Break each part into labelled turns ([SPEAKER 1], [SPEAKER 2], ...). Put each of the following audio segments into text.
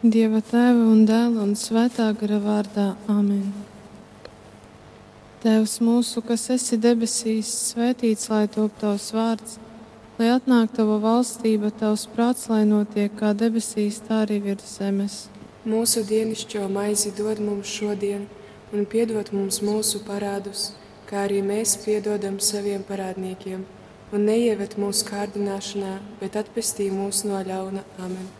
[SPEAKER 1] Dieva tēva un dēla un svētā gara vārdā Āmen. Tēvs mūsu, kas esi debesīs, svētīts lai top tavs vārds, lai atnāk tava valstība, tavs prāts, lai notiek kā debesīs, tā arī virs zemes.
[SPEAKER 2] Mūsu dienascho maizi dod mums šodien, un piedod mums mūsu parādus, kā arī mēs piedodam saviem parādniekiem, un neieved mūsu kārdināšanā, bet atpestī mūs no ļauna Amen.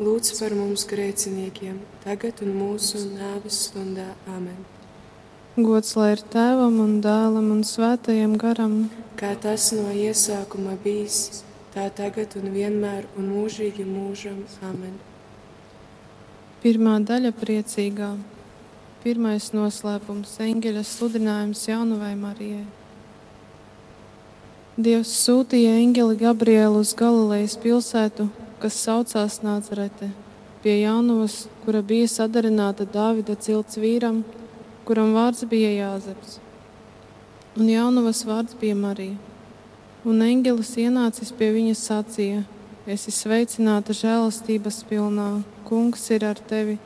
[SPEAKER 2] lūdz par mums grēciniekiem, tagad un mūsu nāves stundā. Amen.
[SPEAKER 1] Gods lai ir tēvam un dēlam un svētajam garam,
[SPEAKER 2] kā tas no iesākuma bijis, tā tagad un vienmēr un mūžīgi mūžam. Amen.
[SPEAKER 1] Pirmā daļa priecīgā. Pirmais noslēpums - eņģeļa sludinājums jaunavai Marijai. Dievs sūtīja eņģeli Gabrielu uz Galilejas pilsētu, kas saucās Nācerete, pie jaunavas, kura bija sadarināta Dāvida cilts vīram, kuram vārds bija Jāzeps. Un jaunavas vārds bija Marija. Un eņģelis ienācis pie viņas sacīja: Esi sveicināta žēlastības pilnā, kungs ir ar tevi.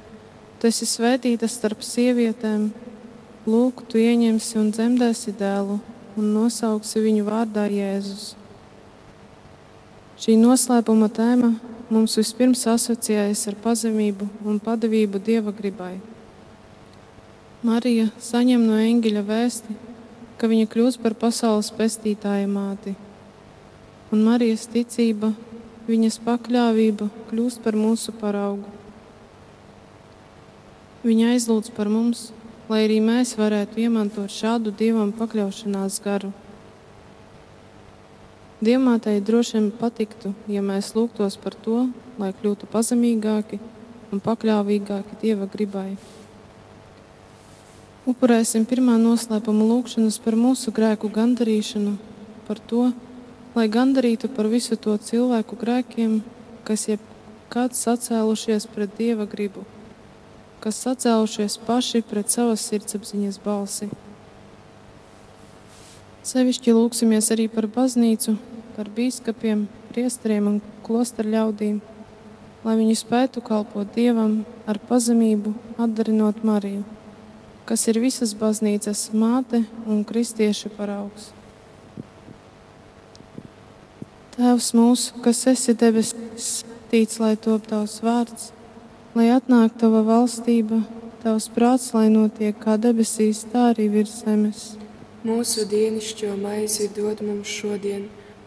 [SPEAKER 1] Tu esi svētīta starp sievietēm, lūk, tu ieņemsi un dzemdēsi dēlu, un nosauksi viņu vārdā Jēzus. Šī noslēpuma tēma mums vispirms asociējas ar pazemību un padavību dieva gribai. Marija saņem no eņģeļa vēsti, ka viņa kļūs par pasaules pestītāja māti, un Marijas ticība, viņas pakļāvība kļūst par mūsu paraugu. Viņa aizlūdz par mums, lai arī mēs varētu iemantot šādu dievam pakļaušanās garu. Dievmātei droši vien patiktu, ja mēs lūgtos par to, lai kļūtu pazemīgāki un pakļāvīgāki Dieva gribai. Upurēsim pirmā noslēpuma lūgšanas par mūsu grēku gandarīšanu, par to, lai gandarītu par visu to cilvēku grēkiem, kas jebkad sacēlušies pret Dieva gribu, kas sacēlušies paši pret savas sirdsapziņas balsi. Sevišķi lūksimies arī par baznīcu, par biskupiem, priesteriem un klosteru ļaudīm, lai viņi spētu kalpot Dievam ar pazemību, atdarinot Mariju, kas ir visas baznīcas māte un kristieša paraugs. Tēvs mūsu, kas esi debesīs, svētīts, lai top tavs vārds, lai atnāk tava valstība, tavs prāts, lai notiek kā debesīs, tā arī virs zemes.
[SPEAKER 2] Mūsu dienascho maizi dod mums šodien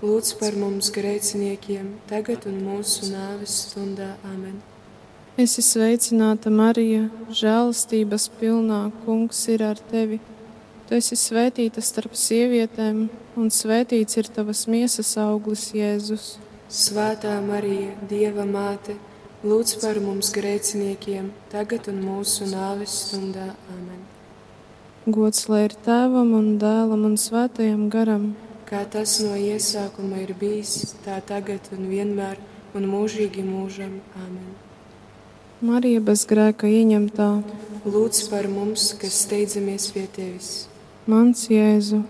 [SPEAKER 2] lūdz par mums grēciniekiem, tagad un mūsu nāves stundā. Amen.
[SPEAKER 1] Es esmu sveicināta, Marija, žēlastības pilnā, Kungs ir ar tevi. Tu esi svētīta starp sievietēm, un svētīts ir tavas miesas auglis, Jēzus.
[SPEAKER 2] Svētā Marija, Dieva māte, lūdz par mums grēciniekiem, tagad un mūsu nāves stundā. Amen.
[SPEAKER 1] Gods lai ir tēvam un dēlam un svētajam garam
[SPEAKER 2] kā tas no iesākuma ir bijis, tā tagad un vienmēr un mūžīgi mūžam. Āmen.
[SPEAKER 1] Marija bez grēka ieņemtā,
[SPEAKER 2] lūdz par mums, kas steidzamies pie tevis.
[SPEAKER 1] Mans Jēzu,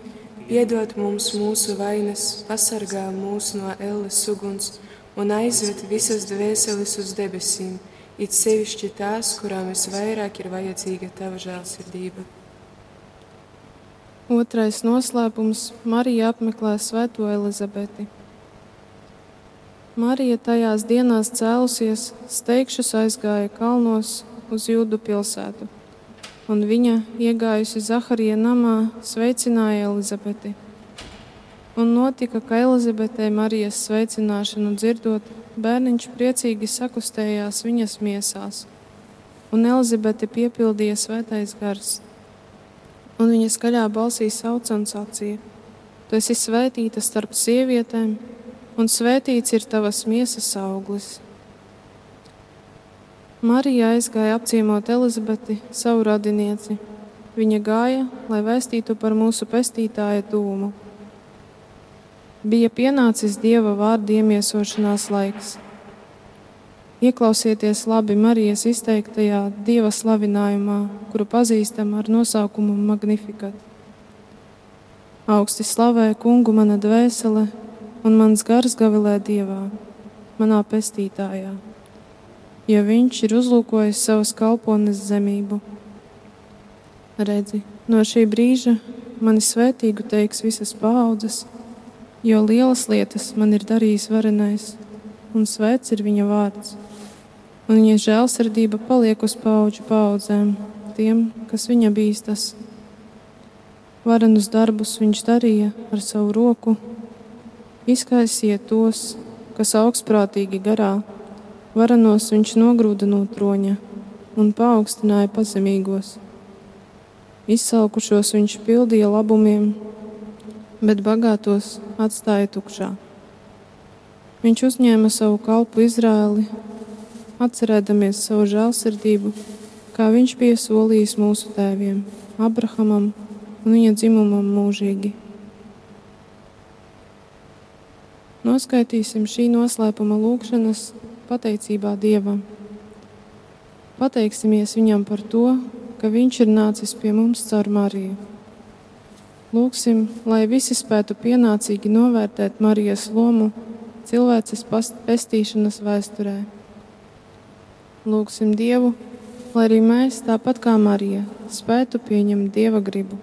[SPEAKER 2] piedod mums mūsu vainas, pasargā mūs no elles uguns un aizved visas dvēseles uz debesīm, it sevišķi tās, kurām visvairāk ir vajadzīga tava žēlsirdība.
[SPEAKER 1] Otrais noslēpums - Marija apmeklē Svēto Elizabeti. Marija tajās dienās cēlusies, steigšus aizgāja kalnos uz Jūdu pilsētu, un viņa, iegājusi Zaharija namā, sveicināja Elizabeti. Un notika, ka Elizabetei Marijas sveicināšanu dzirdot, bērniņš priecīgi sakustējās viņas miesās, un Elizabete piepildīja svētais gars un viņa skaļā balsī sauca un sacīja: Tu esi svētīta starp sievietēm, un svētīts ir tavas miesas auglis. Marija aizgāja apciemot Elizabeti, savu radinieci. Viņa gāja, lai vēstītu par mūsu pestītāja dūmu. Bija pienācis dieva vārdu iemiesošanās laiks. Ieklausieties labi Marijas izteiktajā dieva slavinājumā, kuru pazīstam ar nosaukumu Magnificat. Augsti slavē kungu mana dvēsele, un mans gars gavilē dievā, manā pestītājā, jo viņš ir uzlūkojis savas kalpones zemību. Redzi, no šī brīža mani svētīgu teiks visas paudzes, jo lielas lietas man ir darījis varenais, un svēts ir viņa vārds un viņa žēlsirdība paliek uz paudžu paudzēm, tiem, kas viņa bīstas. Varenus darbus viņš darīja ar savu roku, izkaisīja tos, kas augstprātīgi garā, varenos viņš nogrūda no troņa un paaugstināja pazemīgos. Izsalkušos viņš pildīja labumiem, bet bagātos atstāja tukšā. Viņš uzņēma savu kalpu Izrēli atcerēdamies savu žēlsirdību, kā viņš bija solījis mūsu tēviem, Abrahamam un viņa dzimumam mūžīgi. Noskaitīsim šī noslēpuma lūgšanas pateicībā Dievam. Pateiksimies viņam par to, ka viņš ir nācis pie mums caur Mariju. Lūksim, lai visi spētu pienācīgi novērtēt Marijas lomu cilvēces pestīšanas vēsturē. Lūksim Dievu, lai arī mēs, tāpat kā Marija, spētu pieņemt Dieva gribu.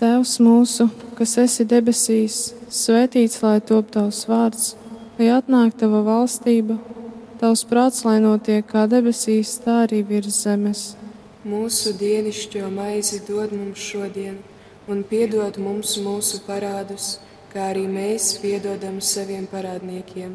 [SPEAKER 1] Tēvs mūsu, kas esi debesīs, svētīts lai top tavs vārds, lai atnāk tava valstība, tavs prāts, lai notiek kā debesīs, tā arī virs zemes.
[SPEAKER 2] Mūsu dienascho maizi dod mums šodien, un piedod mums mūsu parādus, kā arī mēs piedodam saviem parādniekiem,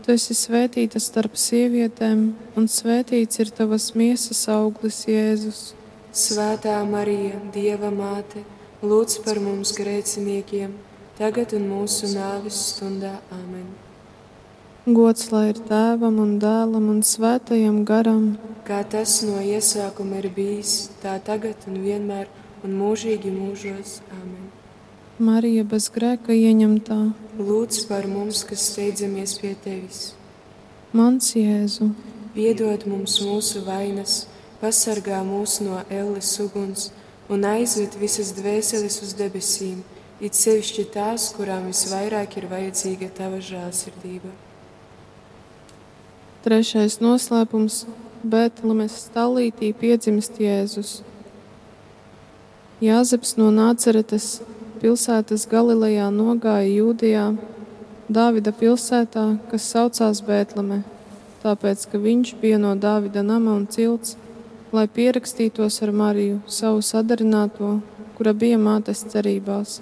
[SPEAKER 1] Tu esi svētīta starp sievietēm, un svētīts ir tavas miesas auglis, Jēzus.
[SPEAKER 2] Svētā Marija, Dieva māte, lūdz par mums grēciniekiem, tagad un mūsu nāves stundā. Amen.
[SPEAKER 1] Gods lai ir tēvam un dēlam un svētajam garam,
[SPEAKER 2] kā tas no iesākuma ir bijis, tā tagad un vienmēr un mūžīgi mūžos. Amen.
[SPEAKER 1] Marija bez grēka ieņemtā,
[SPEAKER 2] lūdz par mums, kas steidzamies pie tevis.
[SPEAKER 1] Mans Jēzu,
[SPEAKER 2] piedod mums mūsu vainas, pasargā mūs no elles uguns un aizved visas dvēseles uz debesīm, it sevišķi tās, kurām visvairāk ir vajadzīga tava žēlsirdība.
[SPEAKER 1] Trešais noslēpums - Bēntlemes stāvītī piedzimst Jēzus. Jāzeps no Nāceretes pilsētas Galilejā nogāja Jūdijā, Dāvida pilsētā, kas saucās Bēntleme, tāpēc, ka viņš bija no Dāvida nama un cilts lai pierakstītos ar Mariju, savu sadarināto, kura bija mātes cerībās.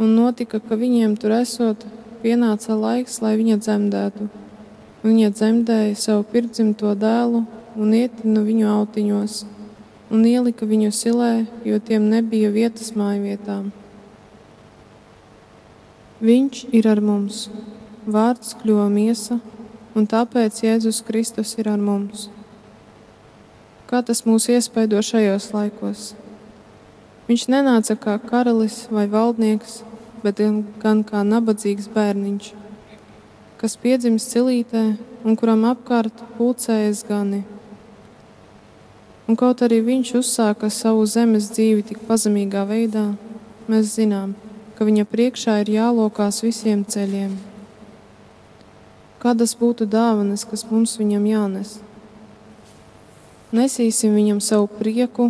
[SPEAKER 1] Un notika, ka viņiem tur esot, pienāca laiks, lai viņa dzemdētu. Viņa dzemdēja savu pirmdzimto dēlu un ietinu viņu autiņos, un ielika viņu silē, jo tiem nebija vietas mājvietām. Viņš ir ar mums, vārds kļuva miesa, un tāpēc Jēzus Kristus ir ar mums. Kā tas mūs iespaido šajos laikos? Viņš nenāca kā karalis vai valdnieks, bet gan kā nabadzīgs bērniņš, kas piedzimis cilītē un kuram apkārt pulcējas gani. Un kaut arī viņš uzsāka savu zemes dzīvi tik pazemīgā veidā, mēs zinām, ka viņa priekšā ir jālokās visiem ceļiem. Kādas būtu dāvanas, kas mums viņam jānes? Nesīsim viņam savu prieku,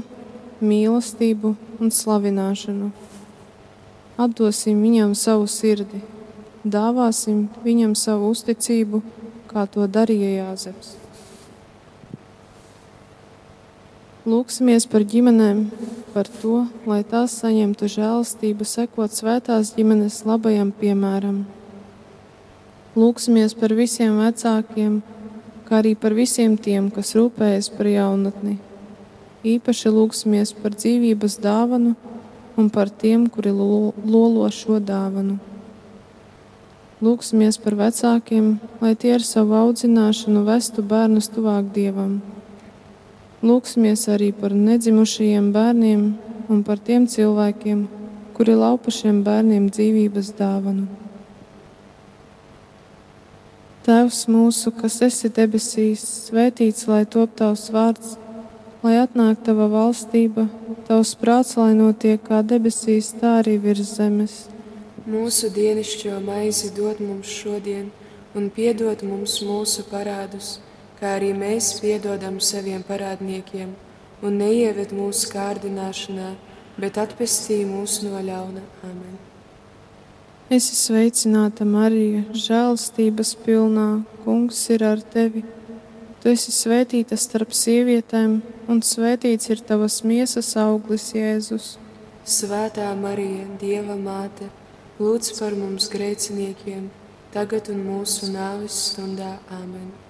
[SPEAKER 1] mīlestību un slavināšanu. Atdosim viņam savu sirdi, dāvāsim viņam savu uzticību, kā to darīja Jāzeps. Lūksimies par ģimenēm, par to, lai tās saņemtu žēlastību, sekot svētās ģimenes labajam piemēram. Lūksimies par visiem vecākiem, kā arī par visiem tiem, kas rūpējas par jaunatni Īpaši lūgsimies par dzīvības dāvanu un par tiem, kuri lolo šo dāvanu. Lūksimies par vecākiem, lai tie ar savu audzināšanu vestu bērnus tuvāk dievam. Lūksimies arī par nedzimušajiem bērniem un par tiem cilvēkiem, kuri laupa šiem bērniem dzīvības dāvanu. Tēvs mūsu, kas esi debesīs, svētīts lai top tavs vārds lai atnāk tava valstība, tavs prāts, lai notiek kā debesīs, tā arī virs zemes.
[SPEAKER 2] Mūsu dienascho maizi dod mums šodien, un piedod mums mūsu parādus, kā arī mēs piedodam saviem parādniekiem, un neieved mūsu kārdināšanā, bet atpestī mūs no ļauna. Amen.
[SPEAKER 1] Es esmu sveicināta Marija, žēlstības pilnā, Kungs ir ar tevi. Tu esi svētīta starp sievietēm, un svētīts ir tavas miesas auglis, Jēzus.
[SPEAKER 2] Svētā Marija, Dieva māte, lūdz par mums grēciniekiem, tagad un mūsu nāves stundā Āmen.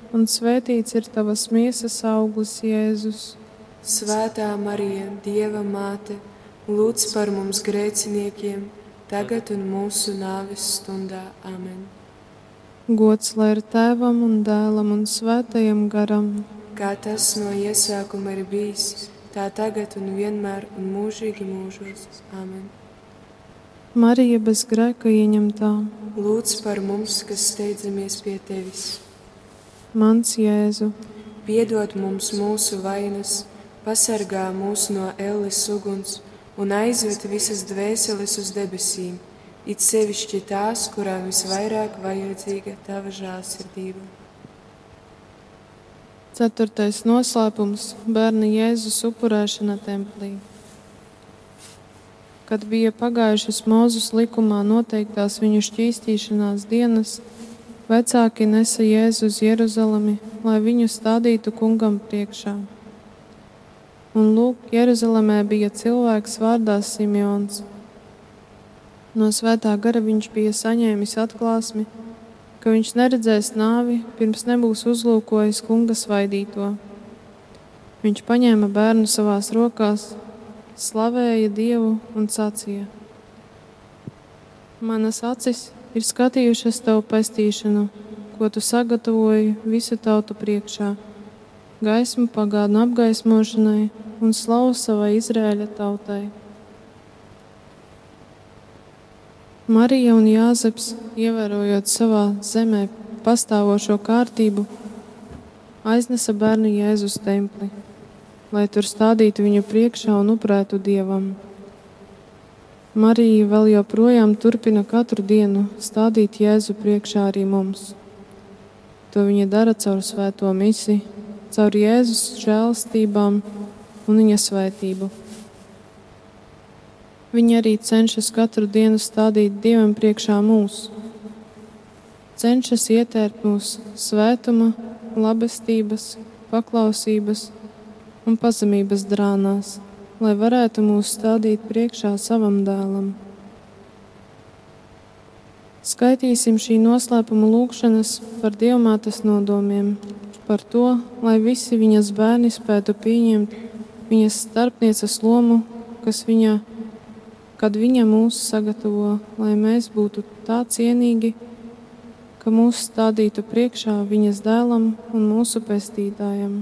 [SPEAKER 1] un svētīts ir tavas miesas auglis, Jēzus.
[SPEAKER 2] Svētā Marija, Dieva māte, lūdz par mums grēciniekiem, tagad un mūsu nāves stundā. Amen.
[SPEAKER 1] Gods lai ir tēvam un dēlam un svētajam garam,
[SPEAKER 2] kā tas no iesākuma ir bijis tā tagad un vienmēr un mūžīgi mūžos. Amen.
[SPEAKER 1] Marija bez grēka ieņemtā,
[SPEAKER 2] Lūdz par mums, kas steidzamies pie tevis.
[SPEAKER 1] Mans Jēzu,
[SPEAKER 2] Piedod mums mūsu vainas, pasargā mūs no elles uguns un aizved visas dvēseles uz debesīm, it sevišķi tās, kurām visvairāk vajadzīga tava žālsirdība.
[SPEAKER 1] ceturtais noslēpums - bērna Jēzus upurēšana templī. Kad bija pagājušas Mozus likumā noteiktās viņu šķīstīšanās dienas, vecāki nesa Jēzu uz Jeruzalemi, lai viņu stādītu kungam priekšā. Un lūk, Jeruzalemē bija cilvēks vārdā Simeons. No svētā gara viņš bija saņēmis atklāsmi, ka viņš neredzēs nāvi, pirms nebūs uzlūkojis kunga svaidīto. Viņš paņēma bērnu savās rokās, slavēja Dievu un sacīja: Manas acis ir skatījušas tavu pestīšanu, ko tu sagatavoji visu tautu priekšā, gaismu pagānu apgaismošanai un slavu savai Izrēļa tautai. Marija un Jāzeps, ievērojot savā zemē pastāvošo kārtību, aiznesa bērnu Jēzus templi, lai tur stādītu viņu priekšā un upurētu dievam. Marija vēl joprojām turpina katru dienu stādīt Jēzu priekšā arī mums. To viņa dara caur svēto misiju, caur Jēzus žēlstībām un viņa svētību. Viņa arī cenšas katru dienu stādīt Dievam priekšā mūs. Cenšas ietērt mūsu svētuma, labestības, paklausības un pazemības drānās, lai varētu mūs stādīt priekšā savam dēlam. Skaitīsim šī noslēpuma lūgšanas par dievmātes nodomiem, par to, lai visi viņas bērni spētu pieņemt viņas starpnieces lomu, kas viņa, kad viņa mūs sagatavo, lai mēs būtu tā cienīgi, ka mūs stādītu priekšā viņas dēlam un mūsu pestītājam.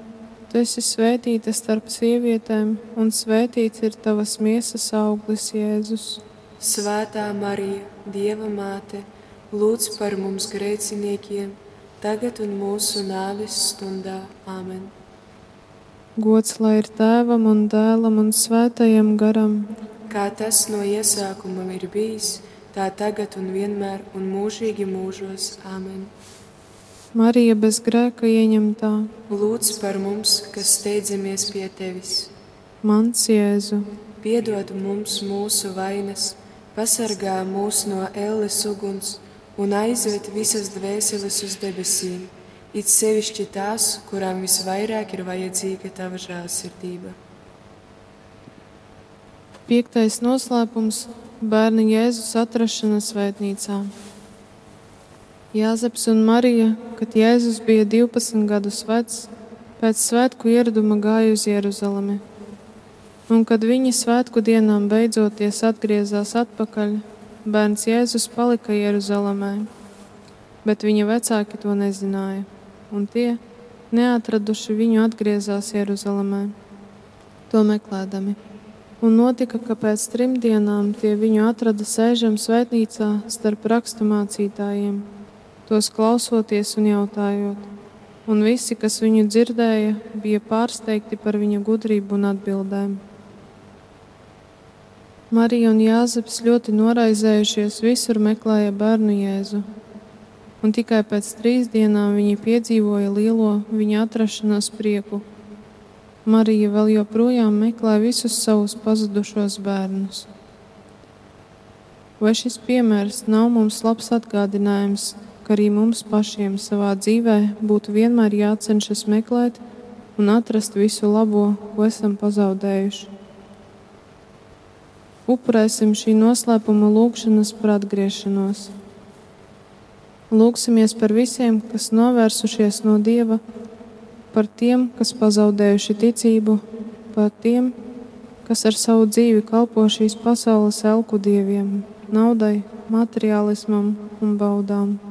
[SPEAKER 1] Tu esi svētīta starp sievietēm, un svētīts ir tavas miesas auglis, Jēzus.
[SPEAKER 2] Svētā Marija, Dieva māte, lūdz par mums grēciniekiem, tagad un mūsu nāves stundā. Āmen.
[SPEAKER 1] Gods lai ir tēvam un dēlam un svētajam garam,
[SPEAKER 2] kā tas no iesākuma ir bijis, tā tagad un vienmēr un mūžīgi mūžos. Āmen.
[SPEAKER 1] Marija bez grēka ieņemtā.
[SPEAKER 2] Lūdz par mums, kas steidzamies pie tevis.
[SPEAKER 1] Mans Jēzu,
[SPEAKER 2] piedod mums mūsu vainas, pasargā mūs no elles uguns un aizved visas dvēseles uz debesīm, it sevišķi tās, kurām visvairāk ir vajadzīga tava žēlsirdība.
[SPEAKER 1] Piektais noslēpums - bērna Jēzus atrašana svētnīcā. Jāzeps un Marija, kad Jēzus bija 12 gadus vecs, pēc svētku ieraduma gāja uz Jeruzalemi. Un, kad viņi svētku dienām beidzoties atgriezās atpakaļ, bērns Jēzus palika Jeruzalemē, bet viņa vecāki to nezināja, un tie, neatraduši viņu, atgriezās Jeruzalemē, to meklēdami. Un notika, ka pēc trim dienām tie viņu atrada sēžam svētnīcā starp raksturmācītājiem tos klausoties un jautājot. Un visi, kas viņu dzirdēja, bija pārsteigti par viņa gudrību un atbildēm. Marija un Jāzeps ļoti noraizējušies, visur meklēja bērnu Jēzu. Un tikai pēc trīs dienām viņi piedzīvoja lielo viņa atrašanās prieku. Marija vēl joprojām meklē visus savus pazudušos bērnus. Vai šis piemērs nav mums labs atgādinājums, ka arī mums pašiem savā dzīvē būtu vienmēr jācenšas meklēt un atrast visu labo, ko esam pazaudējuši. Upurēsim šī noslēpuma lūgšanas par atgriešanos. Lūksimies par visiem, kas novērsušies no Dieva, par tiem, kas pazaudējuši ticību, par tiem, kas ar savu dzīvi kalpo šīs pasaules elku dieviem, naudai, materiālismam un baudām.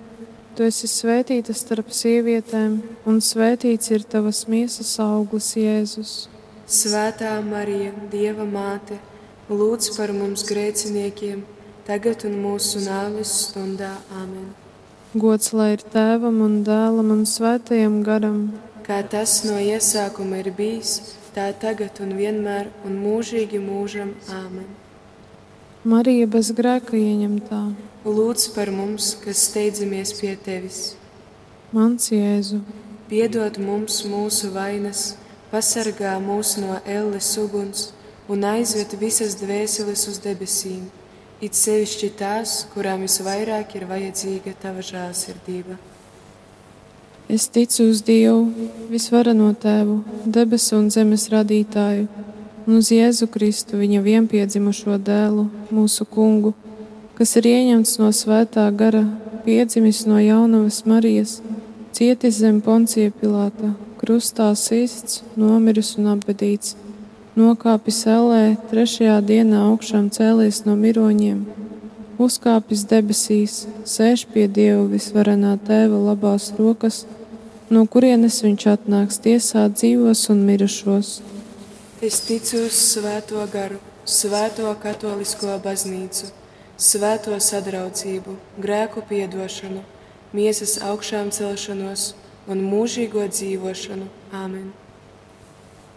[SPEAKER 1] Tu esi svētīta starp sievietēm, un svētīts ir tavas miesas auglis, Jēzus.
[SPEAKER 2] Svētā Marija, Dieva māte, lūdz par mums grēciniekiem, tagad un mūsu nāves stundā. Āmen.
[SPEAKER 1] Gods lai ir tēvam un dēlam un svētajam garam,
[SPEAKER 2] kā tas no iesākuma ir bijis, tā tagad un vienmēr un mūžīgi mūžam. Āmen.
[SPEAKER 1] Marija bez grēka ieņemtā
[SPEAKER 2] Lūdz par mums, kas steidzamies pie tevis.
[SPEAKER 1] Mans Jēzu,
[SPEAKER 2] piedod mums mūsu vainas, pasargā mūs no elles uguns un aizved visas dvēseles uz debesīm, it sevišķi tās, kurām visvairāk ir vajadzīga tava žēlsirdība.
[SPEAKER 1] Es ticu uz Dievu, visvarano tēvu, debesu un zemes radītāju, un uz Jēzu Kristu, viņa vienpiedzimušo dēlu, mūsu kungu kas ir ieņemts no svētā gara, piedzimis no jaunavas Marijas, cietis zem poncija Pilāta, krustā sists, nomiris un apbedīts, nokāpis ellē, trešajā dienā augšām cēlies no miroņiem, uzkāpis debesīs, sēž pie Dieva visvarenā tēva labās rokas, no kurienes viņš atnāks tiesāt dzīvos un mirušos.
[SPEAKER 2] Es ticu uz svēto garu, svēto katolisko baznīcu svēto sadraudzību, grēku piedošanu, miesas augšām celšanos un mūžīgo dzīvošanu. Āmen!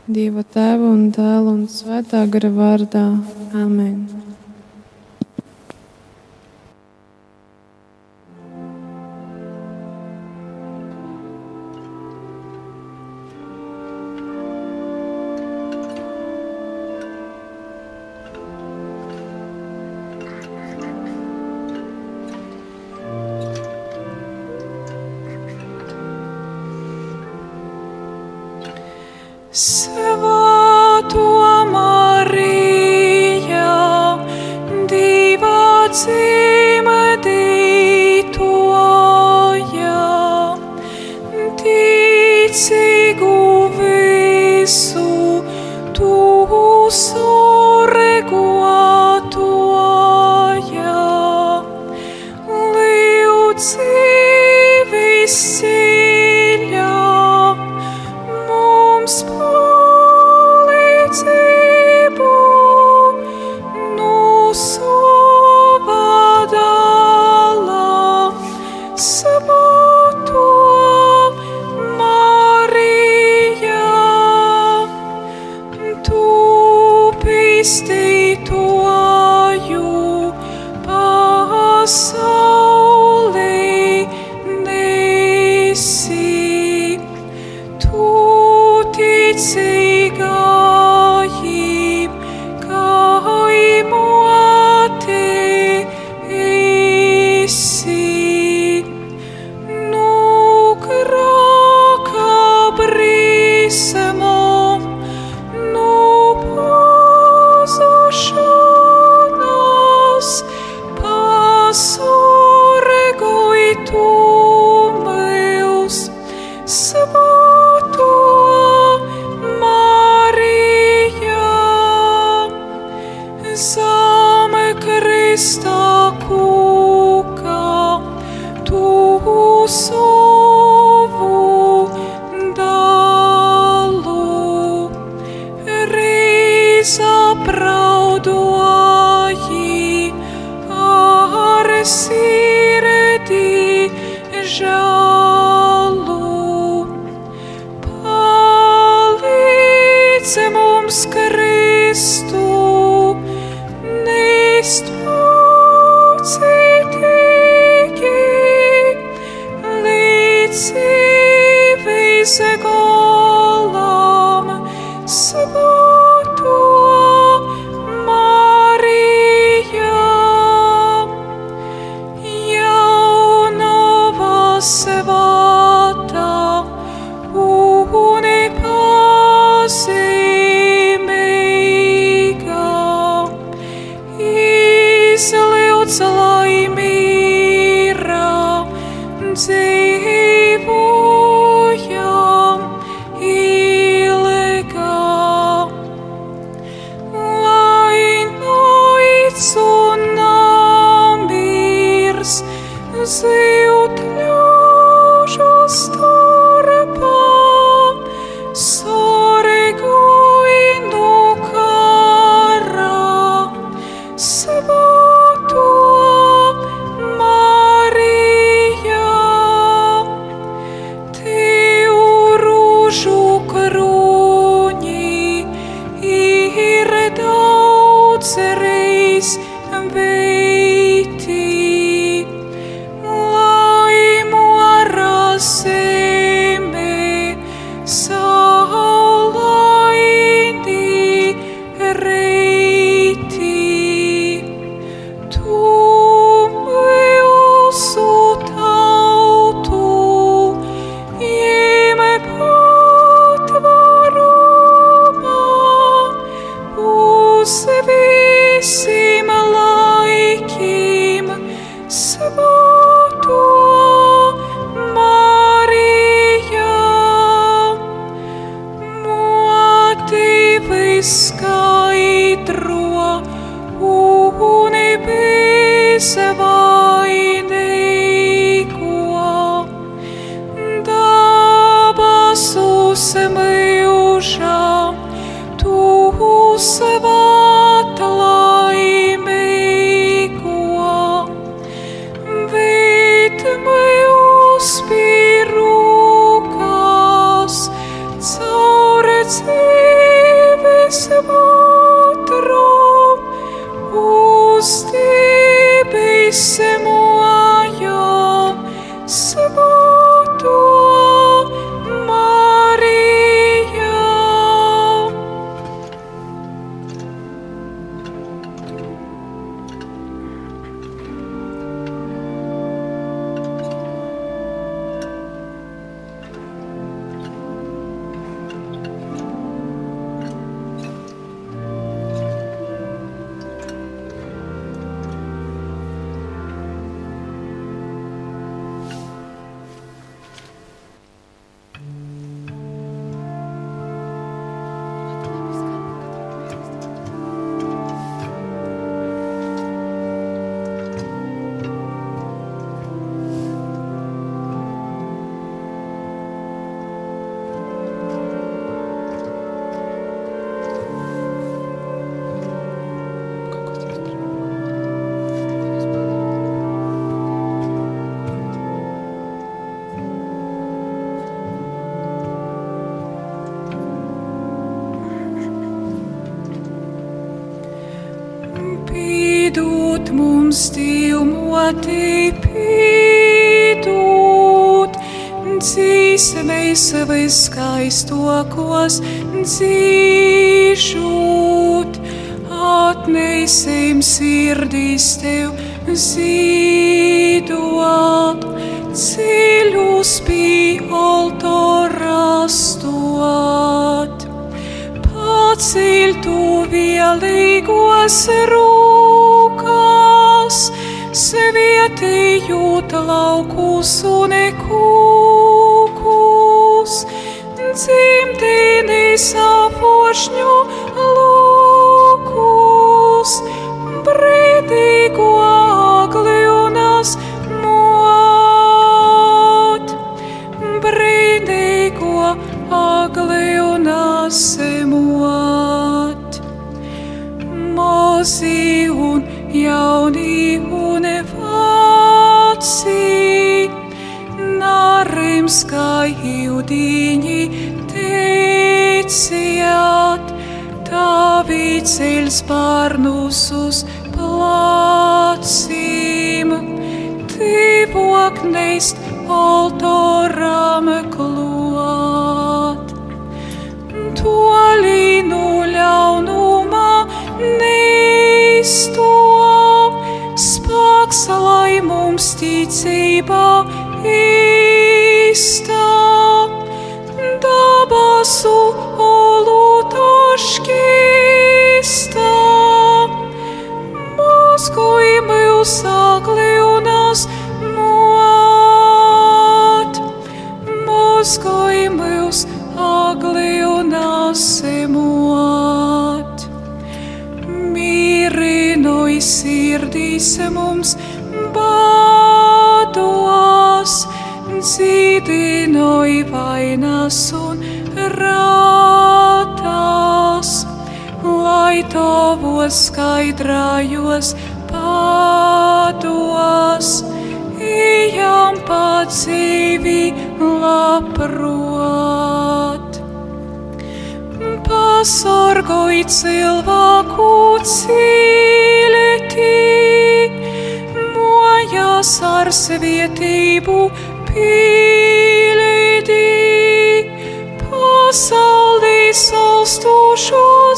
[SPEAKER 1] Dieva tēva un dēla un svētā gara vārdā. Āmen! sireti žao. Dzīsmei savai skaistokos dzīšūt, atneisim sirdīs tev zīdot, ceļus pie altora stot. Paceļ tu vielīgos rūkās, svietījot laukus un kūkus, dzimtīnī safošņu lūkus, neist altoram klot. Tolīnu ļaunumā neizstop, spēks, lai mums ticībā īstā, vainas un rātās, lai tavos skaidrajos pādos, ejam pa dzīvi labprot. Pasargoj cilvēku cīlētī, mojas ar svietību pīlēdī, pasaulī salstošo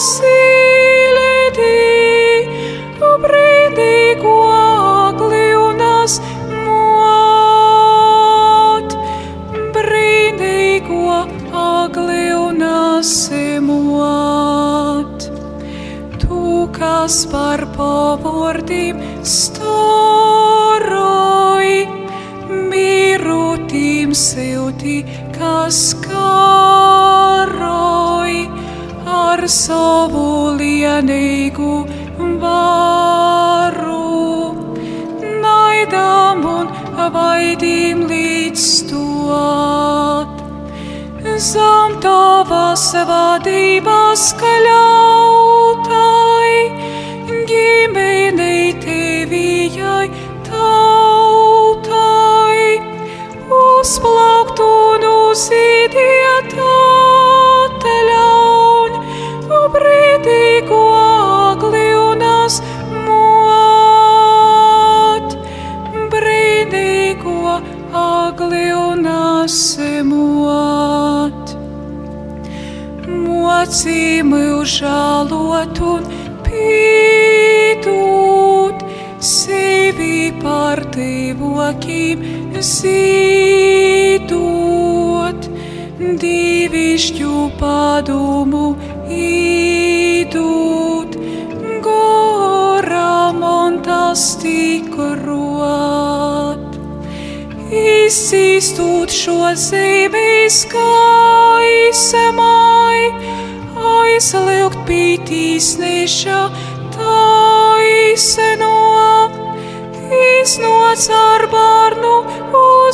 [SPEAKER 1] zīdot, divišķu padomu īdūt, goram un tas tikrot. Izsīstūt šo zemi skaismai, aizliegt pītīs neša taisno, iznāc ar bērnu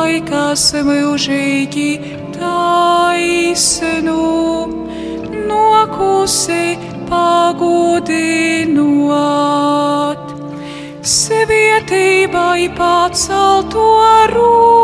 [SPEAKER 1] Майка семи у житті та ісину, ну акуси пагудинуат. Святий бай
[SPEAKER 3] пацал туару,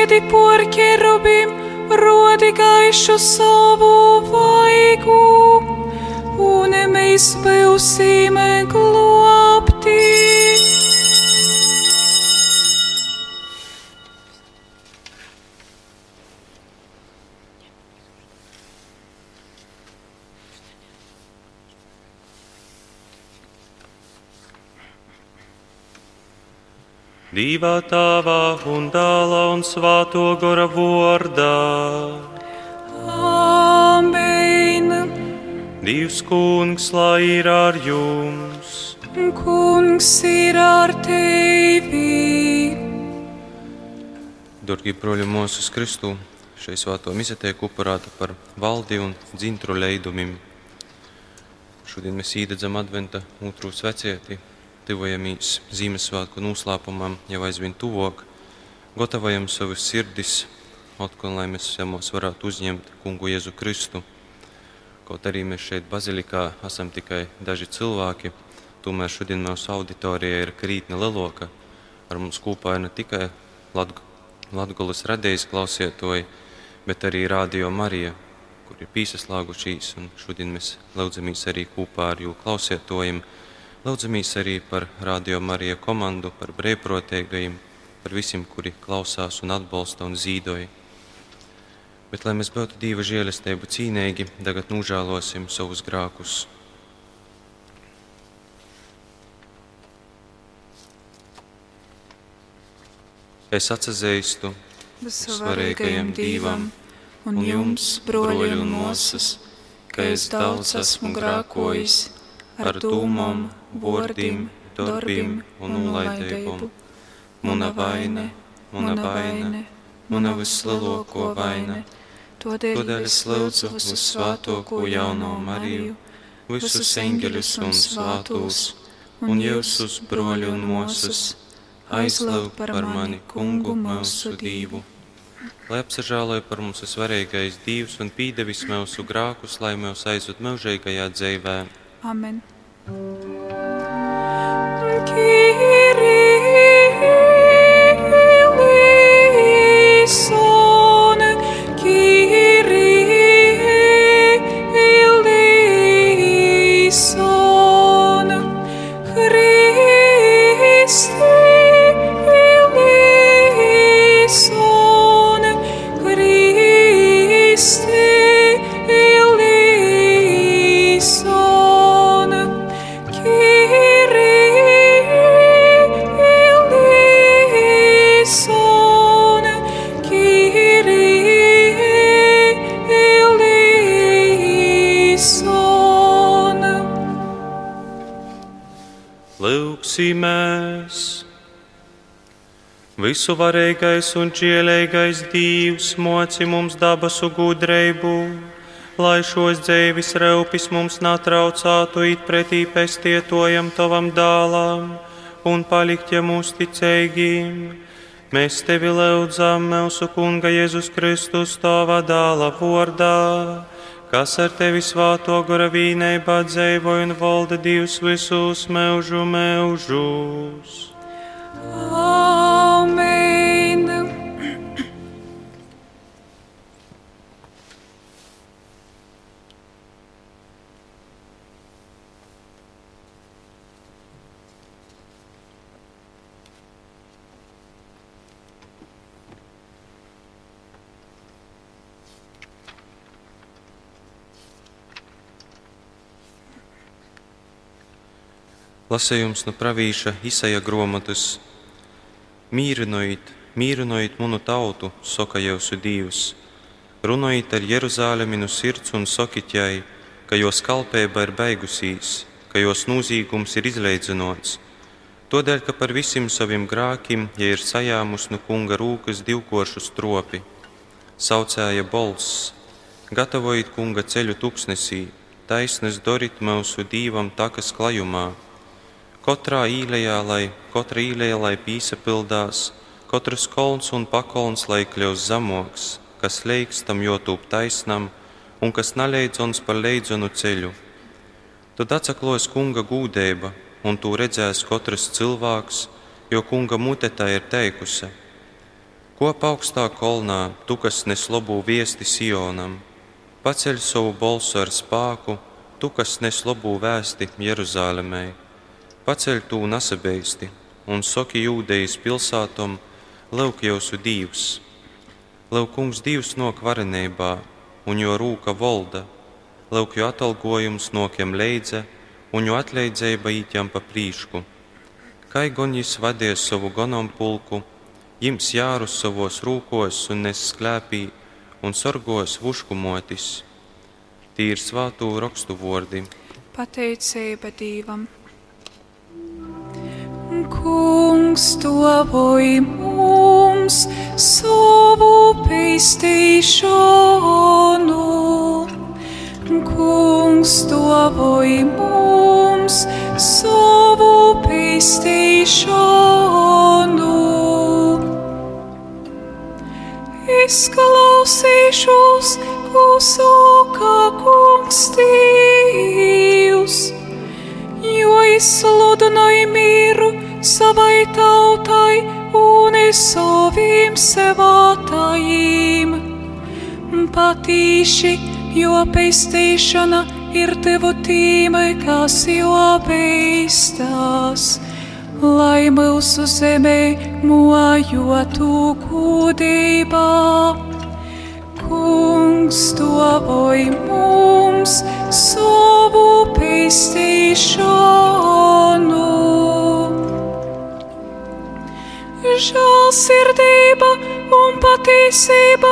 [SPEAKER 3] kas
[SPEAKER 1] sēdi por ķerubim, rodi gaišu savu vaigu, un mēs būsim glābti.
[SPEAKER 4] Dīvā tavā un dālā un svāto gora vārdā.
[SPEAKER 1] Amen.
[SPEAKER 4] Dievs kungs, lai ir ar jums.
[SPEAKER 1] Kungs ir ar tevi.
[SPEAKER 5] Dārgie broļi mūsu Kristu, šai svāto misē tiek upurēta par valdi un dzintru leidumiem. Šodien mēs īdedzam adventa otru svecieti, tuvojamies Ziemassvētku noslēpumam jau aizvien tuvāk, gatavojam savus sirdis, atkal, lai mēs semos varētu uzņemt kungu Jēzu Kristu. Kaut arī mēs šeit bazilikā esam tikai daži cilvēki, tomēr šodien mūsu auditorija ir krītne leloka. Ar mums kopā ir ne tikai Latgulas radējas klausietoji, bet arī Rādio Marija, kur ir pīsaslāgušīs, un šodien mēs lūdzamies arī kopā ar jū klausietojiem. Lūdzamies arī par Rādio Marija komandu, par brīvprotēgajiem, par visiem, kuri klausās un atbalsta un zīdoja. Bet, lai mēs būtu dieva žēlastību cīnīgi, tagad nožēlosim savus grākus. Es atzīstu
[SPEAKER 1] Svarīgajam Dievam un jums, broļi un mūsas, ka es daudz esmu grākojis ar dūmām, vārdiem, darbiem un nolaidību. Mana vaina, mana vaina, mana vislielāko vaina. Tādēļ es lūdzu uz svētāko jauno Mariju, visus eņģeļus un svātos, un jūsus broļu un mūsas, aizlūg par mani kungu mūsu dīvu.
[SPEAKER 5] Lai apsažāloja par mums svarīgais Dievs un pīdevis mūsu grākus, lai mūs aizved mūžīgajā dzīvē.
[SPEAKER 1] Amen. Kyrie,
[SPEAKER 6] Lūksimies! Visu varīgais un čielīgais Dievs moci mums dabasu gudreibu, lai šos dzīves reupis mums natraucātu it pretī pestietojam tavam dālām un paliktiem uzticīgiem. Mēs tevi lūdzam, mūsu Kunga Jēzus Kristus, tava dāla vārdā kas ar tevi svāto gara vīnībā dzēvoja un valda divus visus mūžu mūžus.
[SPEAKER 1] Amen!
[SPEAKER 5] Lasējums no pravīša Isaija grāmatas: Mīrinojiet, mīrinojiet manu tautu, saka jūsu dievs. Runājiet ar Jeruzālemi no sirds un sakiet jai, ka jos kalpība ir beigusīs, ka jos nozīgums ir izleidzinots. Tādēļ, ka par visiem saviem grākiem, ja ir sajāmus no kunga rūkas divkoršu stropi, saucēja bolss, gatavojiet kunga ceļu tuksnesī, taisnes dorit mūsu dīvam takas klajumā Katrā īlējā, lai katra īlējā, lai pīsa pildās, katrs kolns un pakolns, lai kļūst zemoks, kas leikstam jotūp taisnam un kas naleidzons par leidzonu ceļu. Tad atsaklojas kunga gūdība, un to redzēs katrs cilvēks, jo kunga mute tā ir teikusi. Kopā augstā kolnā, tu, kas nes labu viesti Sionam, paceļ savu balsu ar spēku, tu, kas nes labu vēsti Jeruzālēmai paceļ tu nasabeisti un soki jūdejas pilsātom, lauk jūsu divs. Lauk kungs divs nok varenībā, un jo rūka volda, lauk jo atalgojums nokiem leidze, un jo atleidzēba īķam pa prīšku. Kai goņis vadies savu gonom pulku, jims jārus savos rūkos un nes sklēpī, un sorgos vuškumotis. Tīri svātu rakstu vordi.
[SPEAKER 1] Pateicība Dievam! Kungs tuvoj mums savu pestīšanu. Kungs tuvoj mums savu pestīšanu. Es klausīšos, saka kungs Dievs jo izsludināja mieru savai tautai un saviem sevātājiem. Patīši, jo pestīšana ir tevu tīme, kas jau beistās, lai mūsu zemē mojotu gudībā. Kungs vai mums savu pestīšanu. Žēlsirdība un patiesība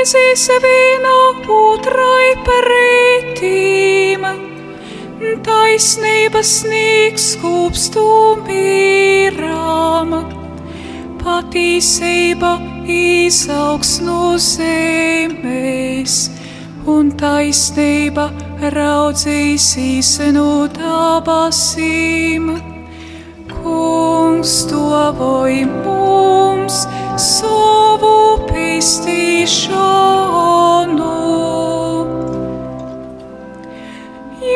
[SPEAKER 1] izīs vienā otrai pretīm. Taisnība sniegs skūpstu mīrām, patiesība izaugs no zemes un taisnība raudzīsīs no dabasīm. Kungs vai mums savu pestīšanu.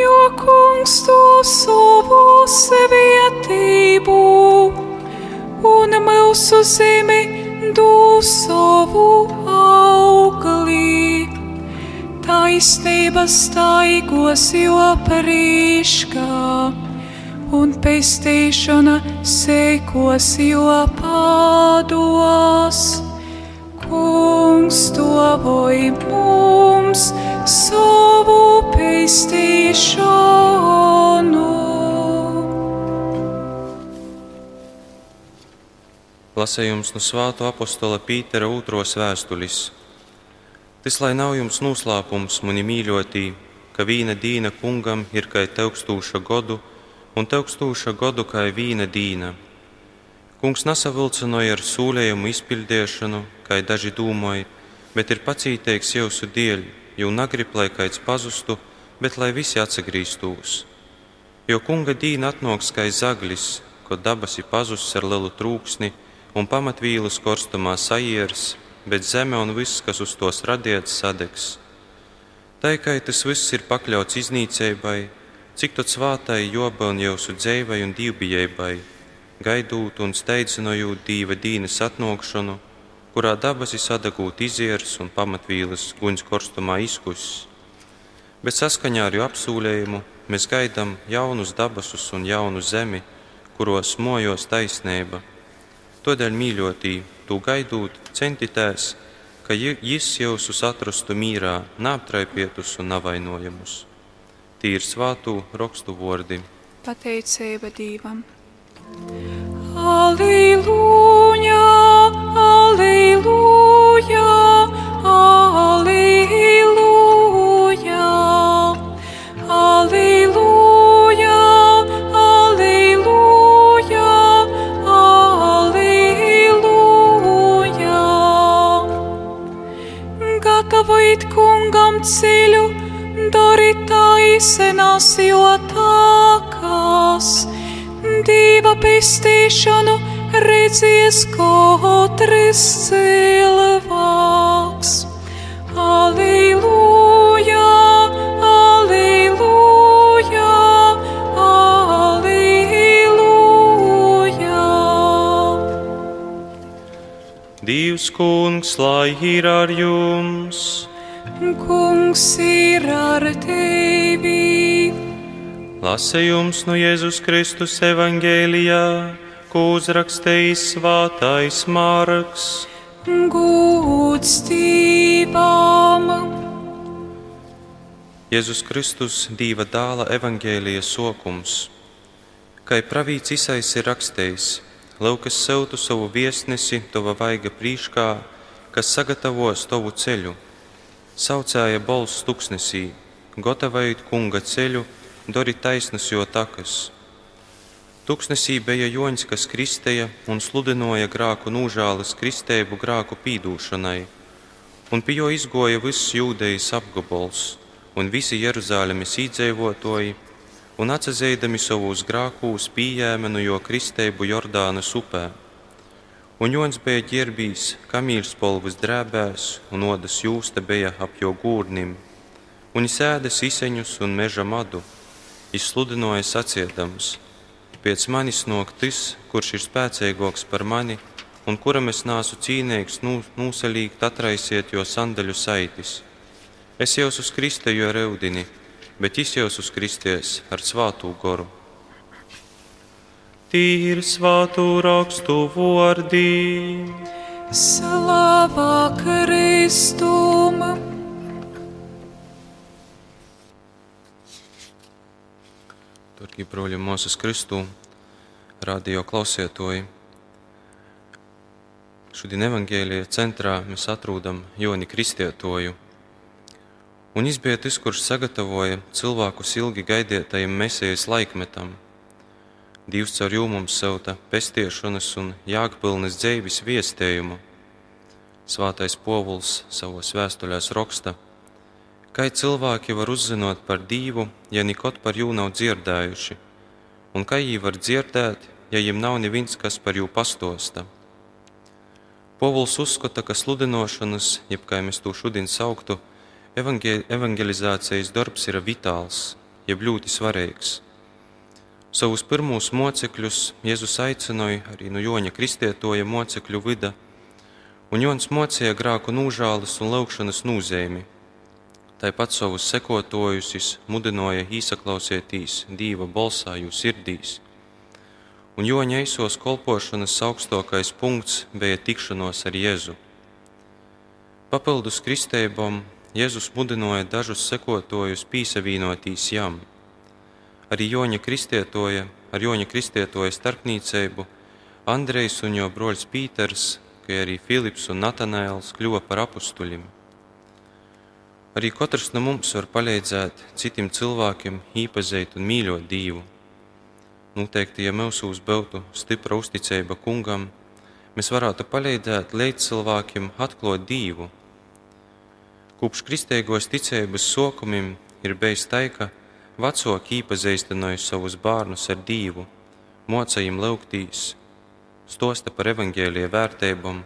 [SPEAKER 1] Jo kungs to savu sevietību un mūsu zemi du savu auglī, taisnība staigos joprīškā, un pestīšana sekos jopādos. Kungs tuvoj mums savu pestīšanu.
[SPEAKER 5] Lasējums no Svāto apostola Pītera otros vēstulis. Tas lai nav jums noslēpums, mani mīļotī, ka vīna dīna kungam ir kā teukstūša godu, un teukstūša godu kā vīna dīna. Kungs nesavilcināja ar sūlējumu izpildīšanu, kā daži domāja, bet ir pacītīgs jūsu dēļ, jo negrib, lai kāds pazustu, bet lai visi atsagrīstos. Jo kunga dīna atnāks kā zaglis, ko dabas ir pazusis ar lielu trūksni, un pamatvīlus korstumā sajieris, bet zeme un viss, kas uz tos radīts, sadegs. Kā tas viss ir pakļauts iznīcībai, cik tad svātai joba un jūsu dzēvai un dīvbijēbai, gaidot un steidzinojot dīva dīnes atnākšanu, kurā dabas ir sadagūt izieris un pamatvīlas guņas korstumā izkusis. Bet saskaņā ar apsūlējumu mēs gaidām jaunus dabasus un jaunu zemi, kuros mojos taisnība Tādēļ, mīļotī, tu gaidot, centitēs, ka Jis jūsus atrastu mīrā, neaptraipietus un navainojumus. Tīri svātu rakstu vārdi.
[SPEAKER 1] Pateicība Dievam! Aleluja! Aleluja! Aleluja! Aleluja! Gatavojiet kungam ceļu, dariet taisnās jotākās. Dieva pestīšanu redzēs katrs cilvēks. Aleluja!
[SPEAKER 7] Dievs kungs, lai ir ar jums!
[SPEAKER 1] Kungs ir ar tevi!
[SPEAKER 7] Lasējums no Jēzus Kristus evangēlijā, ko uzrakstījis svātais Mārks.
[SPEAKER 1] Gūts Dievam!
[SPEAKER 5] Jēzus Kristus dieva dāla evangēlijas sokums. Kā pravīts Isais ir rakstījis, Laukas sautu savu viesnesi tava vaiga prīškā, kas sagatavos tavu ceļu. Saucēja balss tuksnesī, gatavojot kunga ceļu, dori taisnas jo takas. Tuksnesī bija joņš, kas kristēja un sludināja grāku nūžāles kristēbu grāku pīdūšanai, un pie jo izgoja viss jūdejas apgabals un visi Jeruzālēmas īdzīvotāji, un atsazēdami savus grākūs pieņēma no jo kristēbu Jordānas upē. Un Jons bija ģērbījis kamīļs polvas drēbēs, un odas jūsta bija ap jo gūrnim, un sēdes iseņus un meža madu, izsludināja sacietams. Pēc manis nok tas, kurš ir spēcīgāks par mani, un kuram es nāsu cīnīgs, nū, nūsalīgi atraisiet jo sandaļu saitis. Es jau uz kristēju ar eudini, bet jau uz kristies ar svātu goru.
[SPEAKER 7] Tīri svātu rakstu vārdi.
[SPEAKER 1] Slava Kristum!
[SPEAKER 5] Turki broļi Mūzes Kristū, radio klausietoji. Šodien evangēlija centrā mēs atrodam Joni Kristietoju. Un tas, kurš sagatavoja cilvēkus ilgi gaidītajam mesijas laikmetam. Dievs caur jūmumu sauta pestiešanas un jāgpilnas dzēvis viestējumu. Svātais povuls savos vēstuļās raksta, kā cilvēki var uzzināt par Dievu, ja nekot par jū nav dzirdējuši, un kā viņi var dzirdēt, ja viņiem nav neviens, kas par jū pastosta. Povuls uzskata, ka sludinošanas, jeb kā mēs to šodien sauktu, evangel evangelizācijas darbs ir vitāls, jeb ļoti svarīgs. Savus pirmos mocekļus Jēzus aicināja arī no Joņa Kristietoja mocekļu vida, un Jons mocīja grāku nūžāles un laukšanas nūzēmi. Tāpat savus sekotājus mudināja īsaklausieties Dieva balsā jūsu sirdīs. Un Joņa eisos kolpošanas augstākais punkts bija tikšanos ar Jēzu. Papildus kristībām Jēzus mudināja dažus sekotājus pīsavīnotīs jām. Arī Joņa kristietoja, ar Joņa kristietoja starpniecību Andrejs un jo broļs Pīters, kā arī Filips un Natanēls kļuva par apustuļiem. Arī katrs no mums var palīdzēt citiem cilvēkiem īpazīt un mīļot Dievu. Noteikti, ja mūsos būtu stipra uzticība kungam, mēs varētu palīdzēt līdz cilvēkiem atklāt Dievu. Kopš kristīgos ticības sokumiem ir bijis tā, ka vecāki īpazīstināja savus bērnus ar Dievu, mocējiem lauktīs, stosta par evaņģēlīja vērtībām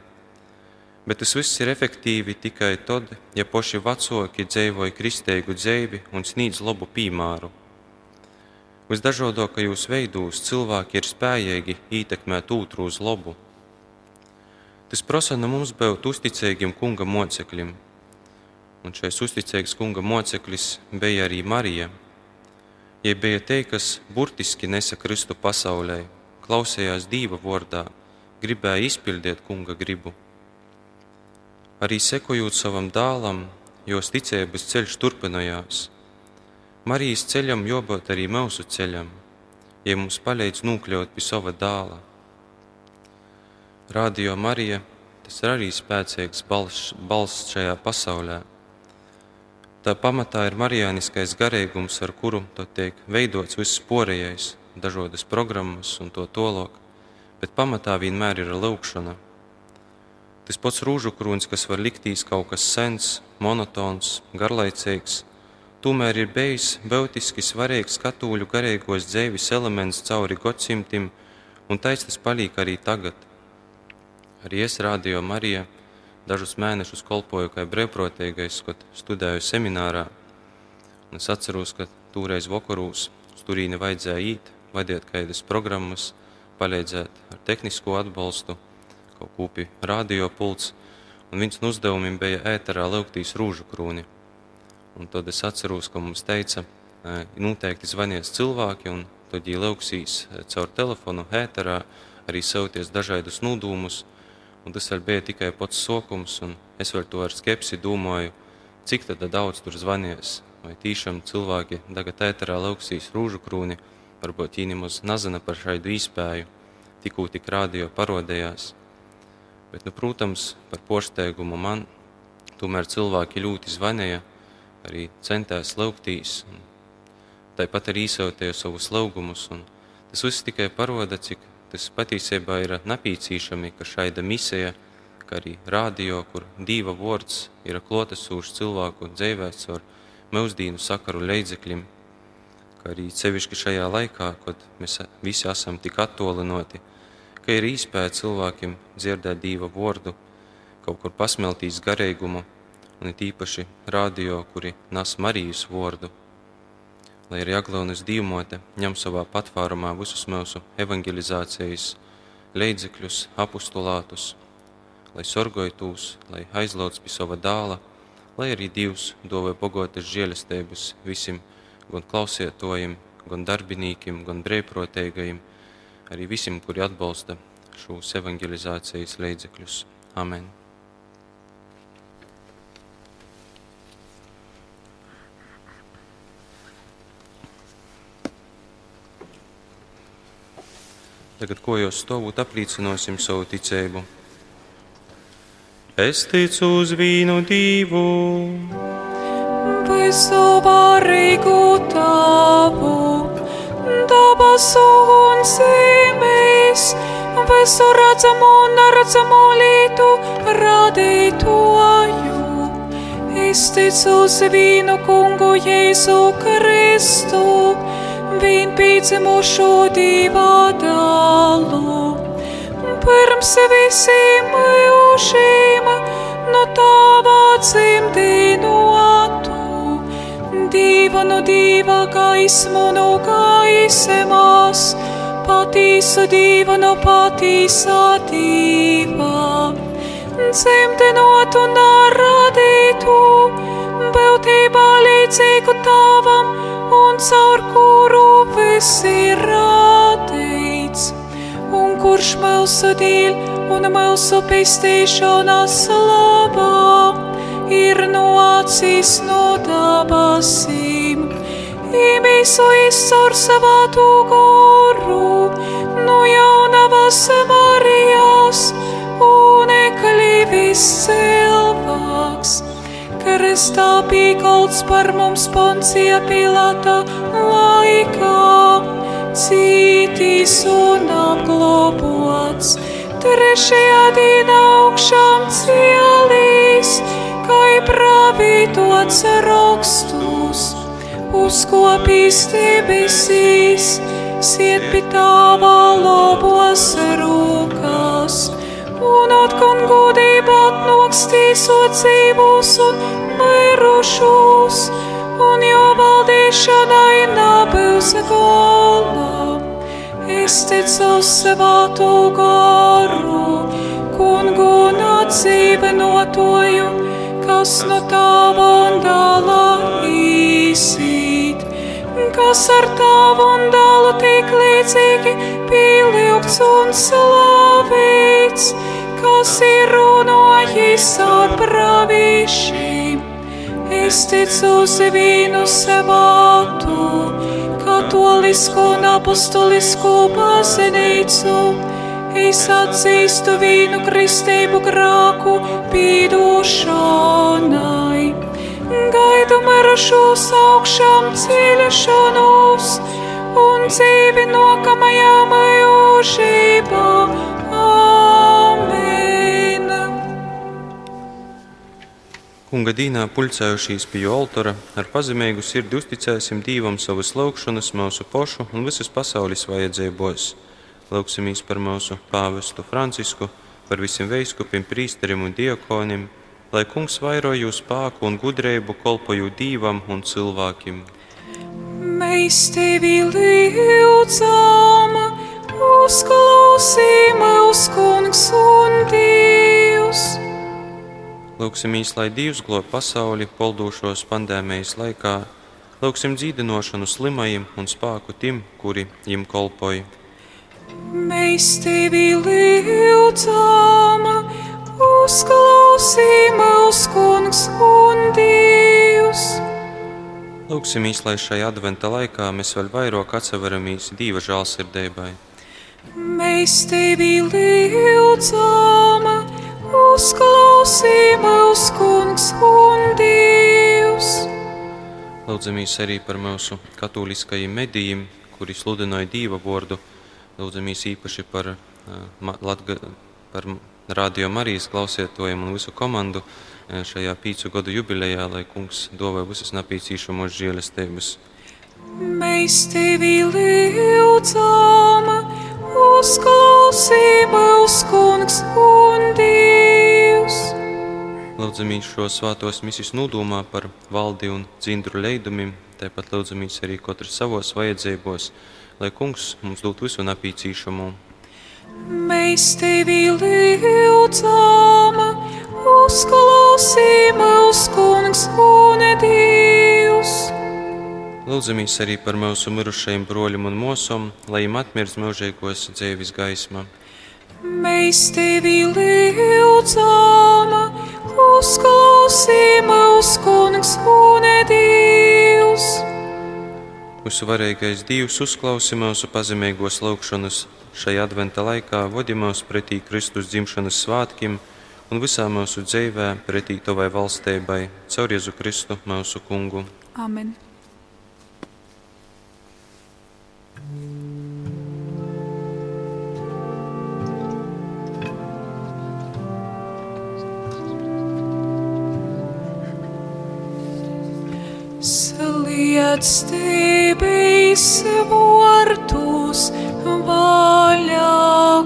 [SPEAKER 5] Bet tas viss ir efektīvi tikai tad, ja paši vecāki dzīvoja kristīgu dzīvi un sniedz labu piemēru. Visdažādākajos veidos cilvēki ir spējīgi ietekmēt otru uz labu. Tas prasa no mums būt uzticīgiem kunga mocekļiem, un šais uzticīgs kunga moceklis bija arī Marija. Ja bija te, kas burtiski nesa Kristu pasaulē, klausījās Dieva vārdā, gribēja izpildīt kunga gribu arī sekojot savam dēlam, jos ticības ceļš turpinājās. Marijas ceļam jābūt arī mūsu ceļam, ja mums palīdz nokļūt pie sava dēla. Radio Marija tas ir arī spēcīgs balss, balss šajā pasaulē. Tā pamatā ir marijāniskais garīgums, ar kuru tiek veidots viss porējais, dažādas programmas un to tolok, bet pamatā vienmēr ir lūkšana Tas pats rūžu krūns, kas var liktīs kaut kas sens, monotons, garlaicīgs, tomēr ir bijis būtiski svarīgs katoļu garīgos dzīves elements cauri gadsimtiem, un taisnība paliek arī tagad. Arī es rādīju Marijā, dažus mēnešus kolpoju kā brīvprātīgais, kad studēju seminārā. Un es atceros, ka toreiz vakarūs turīni vajadzēja īt, vadīt kādas programmas, palīdzēt ar tehnisko atbalstu kaut kūpi radiopults, un viens no uzdevumiem bija ēterā lauktīs rūžu krūni. Un tad es atceros, ka mums teica, noteikti zvanies cilvēki, un tad viņi lauksīs caur telefonu ēterā arī sauties dažādus nodūmus, un tas vēl bija tikai pats sokums, un es vēl to ar skepsi domāju, cik daudz tur zvanies, vai tīšām cilvēki tagad ēterā lauksīs rūžu krūni, varbūt viņi nemaz nezina par šādu iespēju, tikko tik rādio parodējās. Bet, nu, protams, par posteigumu man tomēr cilvēki ļoti zvanīja, arī centās lauktīs, tāpat arī īsotie savus laugumus. Tas viss tikai parāda, cik tas patiesībā ir napīcīšami, ka šāda misija, kā arī rādio, kur dieva vārds ir klotesūšs cilvēku dzīvēs ar mūsdīnu sakaru līdzekļiem, kā arī sevišķi šajā laikā, kad mēs visi esam tik attolinoti ka ir īspēja cilvēkiem dzirdēt dīva vārdu, kaut kur pasmeltīs garīgumu, un it īpaši radio, kuri nes Marijas vārdu. Lai arī Aglaunas dīmote ņem savā patvārumā visus mūsu evangelizācijas līdzekļus, apustulātus, lai sorgoitos, lai aizlauc pie sava dāla, lai arī Dievs dovē bogotas žēlestības visiem, gan klausietojiem, gan darbinīkiem, gan brīvprātīgajiem, arī visiem, kuri atbalsta šos evangelizācijas līdzekļus. Amen! Tagad, ko jau stāvot, apliecināsim savu ticību.
[SPEAKER 8] Es ticu uz vīnu divu,
[SPEAKER 9] visu barīgu tavu dabasu un zemes, visu redzamo un neredzamo lietu radītoju. Es ticu uz vīnu kungu Jēzu Kristu, pīdzimušo divā dalu. Pirms visiem mūžiem no tava dzimdīnu dieva no dieva gaismu no gaisemās, patīsa dieva no patīsā dieva.
[SPEAKER 1] dzemdinot un radītu, būtībā līdzīgu tavam un caur ir radīts, un kurš mūsu dīļ un mūsu pistīšanās labā ir no acīs no dabasīm. Īmīsu izcaur savā tūgoru, no jaunavas Marijas, un eklivis cilvēks. Kristā pīkolts par mums poncija pilata laikā, cītīs un apglobots. Trešajā dienā augšām cielīs, kai pravītots rakstus, uzkopīs debesīs, siet pie tavā labos rūkās, un atkon godība atnokstīsot dzīvus un mirušus, un jo valdīšanai nebūs galā. Es ticu savātu garu, kungu un atdzīvenotoju, kas no tava un dāla īsīt, kas ar tavu un dālu tik līdzīgi pieliekts un slavēts, kas ir runājis ar pravīšiem. Es ticu uz vīnu savātu, katolisku un apostolisku baznīcu. Es atzīstu vīnu kristību grāku pīdošanai. Gaidu marašos augšām ceļašanos un dzīvi nokamajā mūžībā.
[SPEAKER 5] Kunga dīnā pulcējušies pie altora, ar pazemīgu sirdi uzticēsim Dievam savas lūgšanas, mūsu pošu un visas pasaules vajadzībos. Lūksimies par mūsu pāvestu Francisku, par visiem veiskupiem, prīsteriem un diakoniem, lai kungs vairoju spēku un gudrību kolpoju Dievam un cilvēkiem.
[SPEAKER 1] Mēs tevi lūdzam, uzklausī mūs
[SPEAKER 5] Lūksimies, lai Dievs glob pasauli poldošos pandēmijas laikā, lūksim dzīdinošanu slimajiem un spēku tiem, kuri viņam kolpoja.
[SPEAKER 1] Mēs tevi lūdzam, uzklausī mūs kungs un Dievs.
[SPEAKER 5] Lūksimies, lai šajā adventa laikā mēs vēl vairāk atseveramies Dieva žēlsirdībai.
[SPEAKER 1] Mēs tevi lūdzam, uzklausī mūs kungs un Dievs.
[SPEAKER 5] Lūdzamies arī par mūsu katoliskajiem medijiem, kuri sludināja Dieva vārdu. Lūdzamies īpaši par, uh, Latga, par Radio Marijas klausietojiem un visu komandu uh, šajā pīcu gadu jubilejā, lai kungs dovē visas napīcīšamos žēlestības.
[SPEAKER 1] Mēs tevi lūdzam, uzklausī mūs kungs un Dievs.
[SPEAKER 5] Lūdzamies šo svētos misijas nodomā par valdi un dzindru leidumiem, tāpat lūdzamies arī katrs savos vajadzībos, lai kungs mums dot visu napīcīšamo.
[SPEAKER 1] Mēs tevi lūdzam, uzklausī mūs kungs un Dievs.
[SPEAKER 5] Lūdzamies arī par mūsu mirušajiem broļiem un mūsām, lai viņiem atmirst mūžīgos dzīves gaismā.
[SPEAKER 1] Mēs tevi lūdzam, uzklausī mūs kungs un Dievs.
[SPEAKER 5] Mūsu varīgais Dievs uzklausa mūsu pazemīgos lūgšanas šajā adventa laikā, vadi mūs pretī Kristus dzimšanas svētkiem un visā mūsu dzīvē pretī Tavai valstībai, caur Jēzu Kristu mūsu kungu.
[SPEAKER 1] Amen. liec debes mortus vaļā,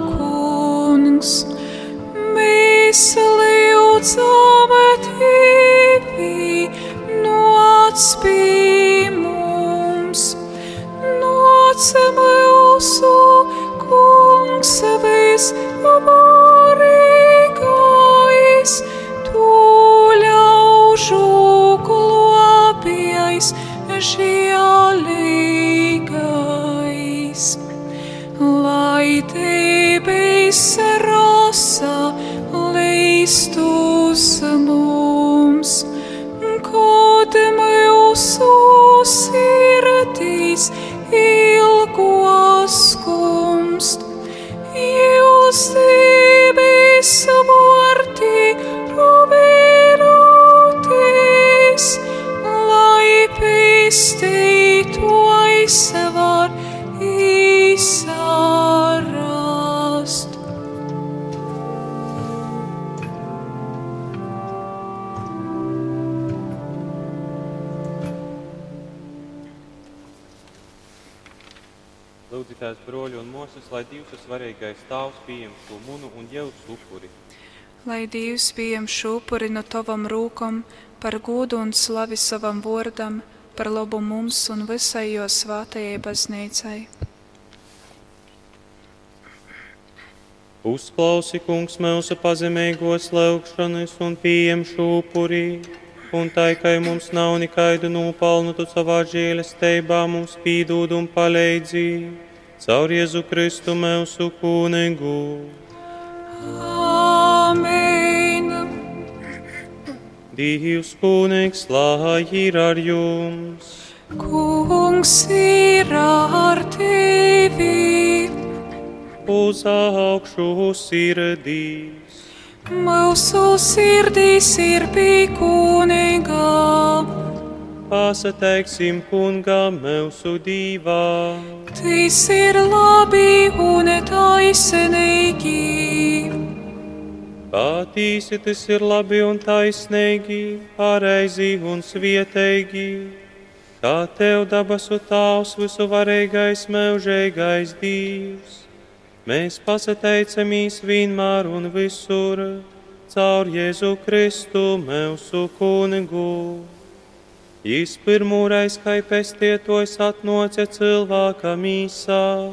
[SPEAKER 1] kungs. Mēs liecam tevi nocpī mums, noc mūsu kungs vis varīgais, tu ļaužu glābējais žēlīgais. Lai debes rosa leistus mums, kad mūsu sirdīs ilgos skumst, jūs debes vārtī roberoties,
[SPEAKER 5] Lūdzītājs broļi un mūsas, lai Dievs svarīgais tavs pieņem šo munu un jēvs upuri.
[SPEAKER 10] Lai Dievs pieņem šo upuri no tavam rūkam, par godu un slavi savam vārdam, par labu mums un visai jo svētajai baznīcai.
[SPEAKER 5] Uzklausi, kungs, mūsu pazemīgos lūgšanas un pieņem šo upuri. Un tai, ka mums nav nekaidu nopelnu, tu savā žēlestībā mums pīdūd un palīdzi. Caur Jēzu Kristu mūsu kūnigu.
[SPEAKER 1] Amen.
[SPEAKER 5] Dievs kūnigs, lai ir ar jums.
[SPEAKER 1] Kungs ir ar tevi,
[SPEAKER 5] Uz augšu sirdīs.
[SPEAKER 1] mūsu sirdīs ir pīkūnīgā.
[SPEAKER 5] Pasateiksim kungam mūsu divā.
[SPEAKER 1] Tas ir labi un taisnīgi.
[SPEAKER 5] Patīsi tas ir labi un taisnīgi, pareizi un svietīgi. Kā tev dabasu tāvs visu varīgais, mūžīgais Dievs. Mēs pasateicamies vienmēr un visur caur Jēzu Kristu, mūsu kungu. Jis pirmūrais, kā pestietojs atnoca cilvēka mīsā,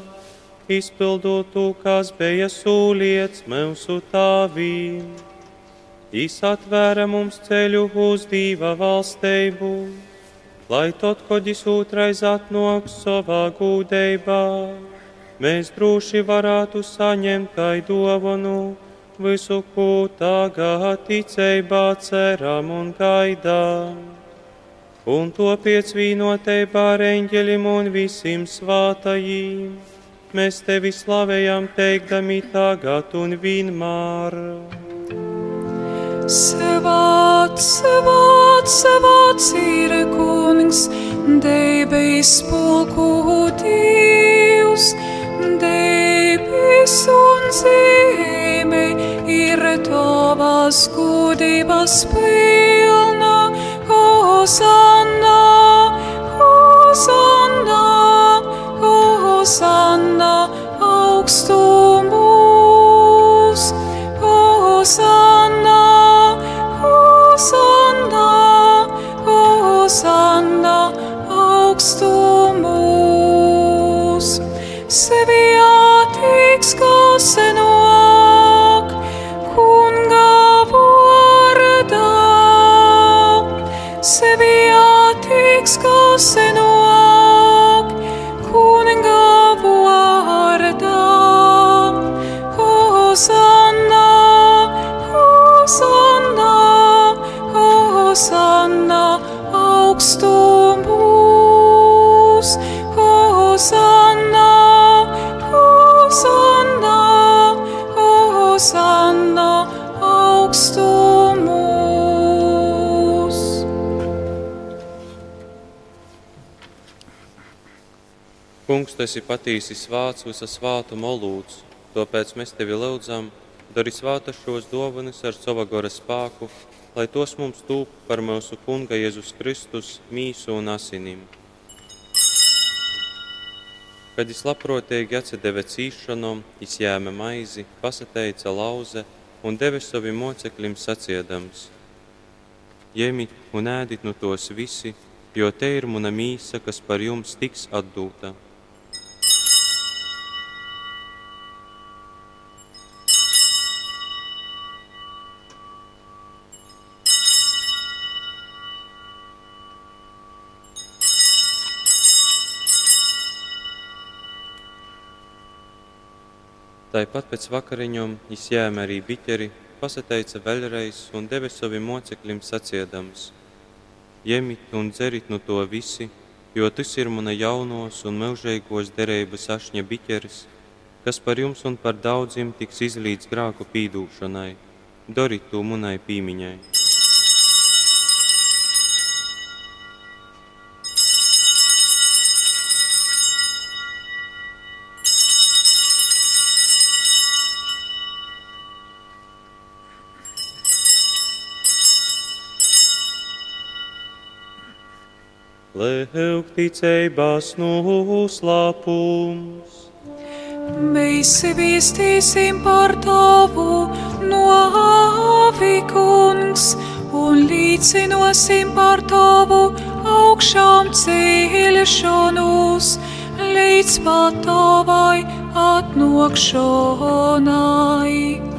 [SPEAKER 5] izpildot to, kas bija sūliets mūsu tāvīm. Jis atvēra mums ceļu uz dīva valstību, lai tot, kad jis otrais atnoks savā gūdībā, mēs droši varētu saņemt tai dovanu visu, ko tagad ticībā ceram un gaidām. Un to piecvīnotībā ar eņģeļiem un visiem svātajiem. Mēs tevi slavējam, teikdami tagad un vienmēr.
[SPEAKER 1] Svēts, svēts, svēts ir kungs, debes pulku dievs, debes un zeme ir tavas gudības pilna. Hosanna, Hosanna, Hosanna, augstumos. Hosanna, Hosanna, Hosanna, augstumos. Svētīgs, kas nāk, kunga vārdā. Svētīgs, kas nāk, Hosanna, augstumos. Hosanna, Hosanna, Hosanna, augstumos.
[SPEAKER 5] Kungs, tu esi patīsi svāts, visa svātuma lūdz, tāpēc mēs tevi lūdzam, dari svāta šos dovanas ar sava gora spēku, lai tos mums tūp par mūsu Kunga Jēzus Kristus mīsu un asinīm. Kad es labprātīgi atsedeva cīšanom, izjēma maizi, pasateica lauze un deva saviem mocekļiem saciedams. Ņemiet un ēdiet no tos visi, jo te ir mana mīsa, kas par jums tiks atdūta. Tāpat pēc vakariņām izjēma arī biķeri, pasateica vēlreiz un deva saviem mocekļiem saciedams. Ņemiet un dzeriet no to visi, jo tas ir mana jaunos un mūžīgos derības ašņa biķeris, kas par jums un par daudziem tiks izlīdz grāku pīdūšanai. Doriet to munai pīmiņai.
[SPEAKER 8] Lēk ticībās noslēpums.
[SPEAKER 9] Mēs vēstīsim par tavu novi, kungs, un līdzinosim par tavu augšām ceļšanos, līdz pat tavai atnokšanai.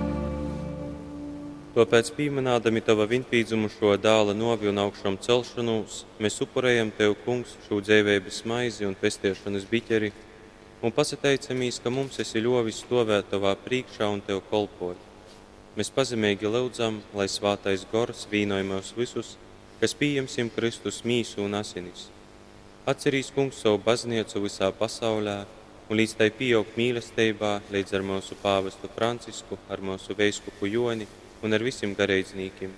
[SPEAKER 5] Tāpēc, pieminādami tava vinpīdzumu šo dāla novi un augšām celšanos, mēs upurējam tev, kungs, šo dzīvības maizi un pestiešanas biķeri, un pasateicamies, ka mums esi ļovis stovēt tavā priekšā un tev kolpot. Mēs pazemīgi lūdzam, lai svātais gors vīnojumos visus, kas pieņemsim Kristus mīsu un asinis. Atcerīs, kungs, savu baznīcu visā pasaulē, un līdz tai pieaug mīlestībā, līdz ar mūsu pāvestu Francisku, ar mūsu veiskupu Joni, un ar visiem garīdzniekiem.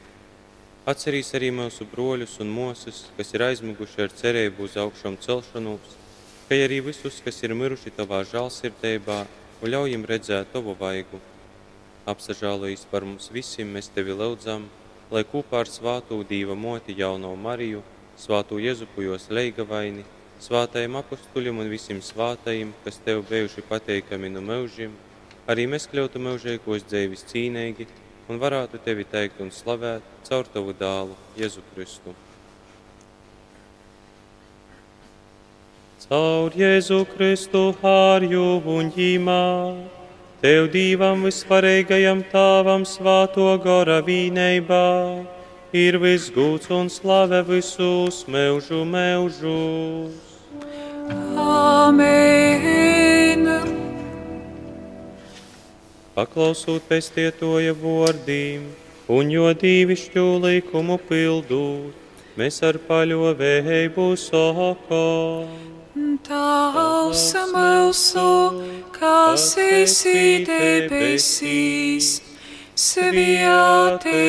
[SPEAKER 5] Atcerīs arī mūsu broļus un mūsus, kas ir aizmiguši ar cerību uz augšām celšanos, kā arī visus, kas ir miruši tavā žēlsirdībā, un ļaujam redzēt tavu vaigu. Apsažālojies par mums visiem, mēs tevi lūdzam, lai kopā ar svāto Dīva moti jauno Mariju, svāto Jezupujos leigavaini, svātajiem apustuļiem un visiem svātajiem, kas tev bijuši pateikami no mūžiem, arī mēs kļūtu mūžīgos dzīves cīnīgi, un varētu tevi teikt un slavēt caur tavu dālu, Jēzu Kristu.
[SPEAKER 8] Caur Jēzu Kristu hārju un ģīmā, Tev divam visvarīgajam tāvam svāto gora vīneibā, ir visgūts un slave visus mūžu mūžus.
[SPEAKER 9] Amen!
[SPEAKER 8] Paklausot pestietoja vārdiem, un jo dīvišķu likumu pildūt, mēs ar paļovēju sakām.
[SPEAKER 9] Tavs mūsu, kas esi debesīs, svētīts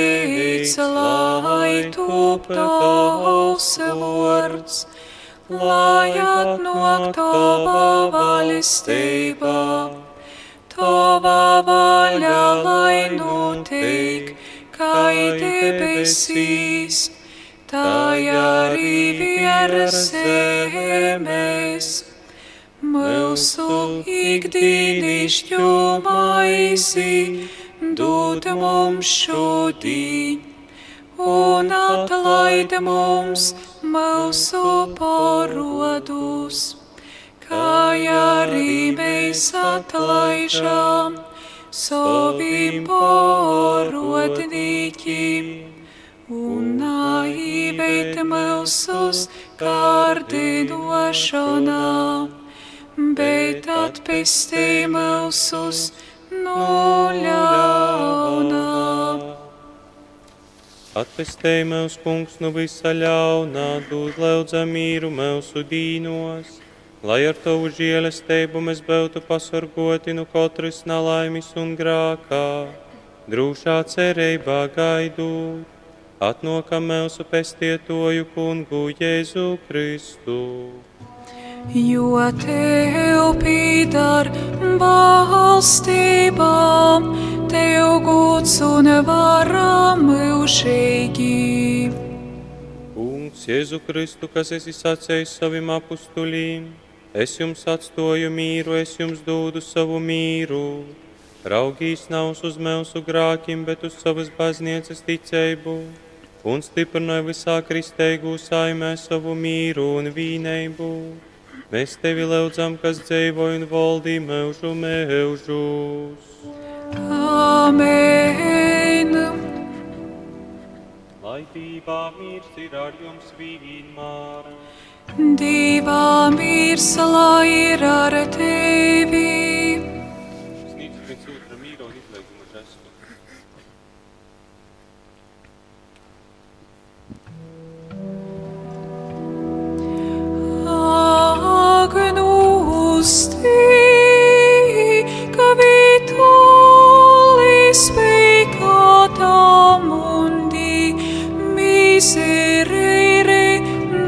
[SPEAKER 9] lai top tavs vārds, lai atnāk tava valstība tava vaļa, lai notiek, kā debesīs, tā arī virs zemes. Mūsu ikdienišķo maizi dod mums šodien, un atlaid mums mūsu parodus kā arī mēs atlaižām saviem porodnīkiem. Un naivēt mūsus kārdinošanā, bet atpestī mūsus no ļaunā.
[SPEAKER 8] Atpestēj mūs, kungs, no visa ļaunā, dod lūdza mīru mūsu dīnos lai ar tavu žēlastību mēs būtu pasargoti no katras nelaimes un grākā, drūšā cerībā gaidot, atnokam mūsu pestietoju kungu Jēzu Kristu.
[SPEAKER 9] Jo tev pīdar balstībām, tev gūts un varam mūžīgi.
[SPEAKER 8] Kungs Jēzu Kristu, kas esi sacējis saviem apustulīm, Es jums atstoju mīru, es jums dodu savu mīru. Raugīs nav uz mūsu grākiem, bet uz savas baznīcas ticību. Un stiprināja visā kristēgu saimē savu mīru un vīneibu. Mēs tevi lūdzam, kas dzīvo un valdī mūžu mūžus.
[SPEAKER 9] Amen!
[SPEAKER 8] Lai dībā mīrs ir ar jums vienmēr.
[SPEAKER 9] Dievā mīlestība ir ar tevi.
[SPEAKER 1] Agnus tei, capitolis peccata mundi
[SPEAKER 5] miserere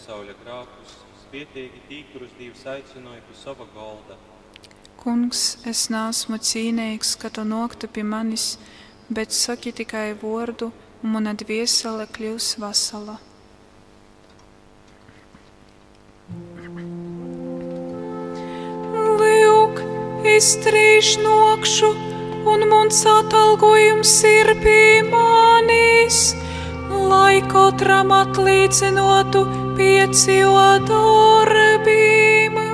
[SPEAKER 5] pasaules grāmatus, spietīgi tīkurus Dievs aicināja pie sava galda.
[SPEAKER 9] Kungs, es neesmu cīnīgs, ka tu noktu pie manis, bet saki tikai vārdu, un mana dviesele kļūs vesela.
[SPEAKER 1] Lūk, es drīz nokšu, un mans atalgojums ir pie manis, lai katram atlīdzinotu pieci darbiem.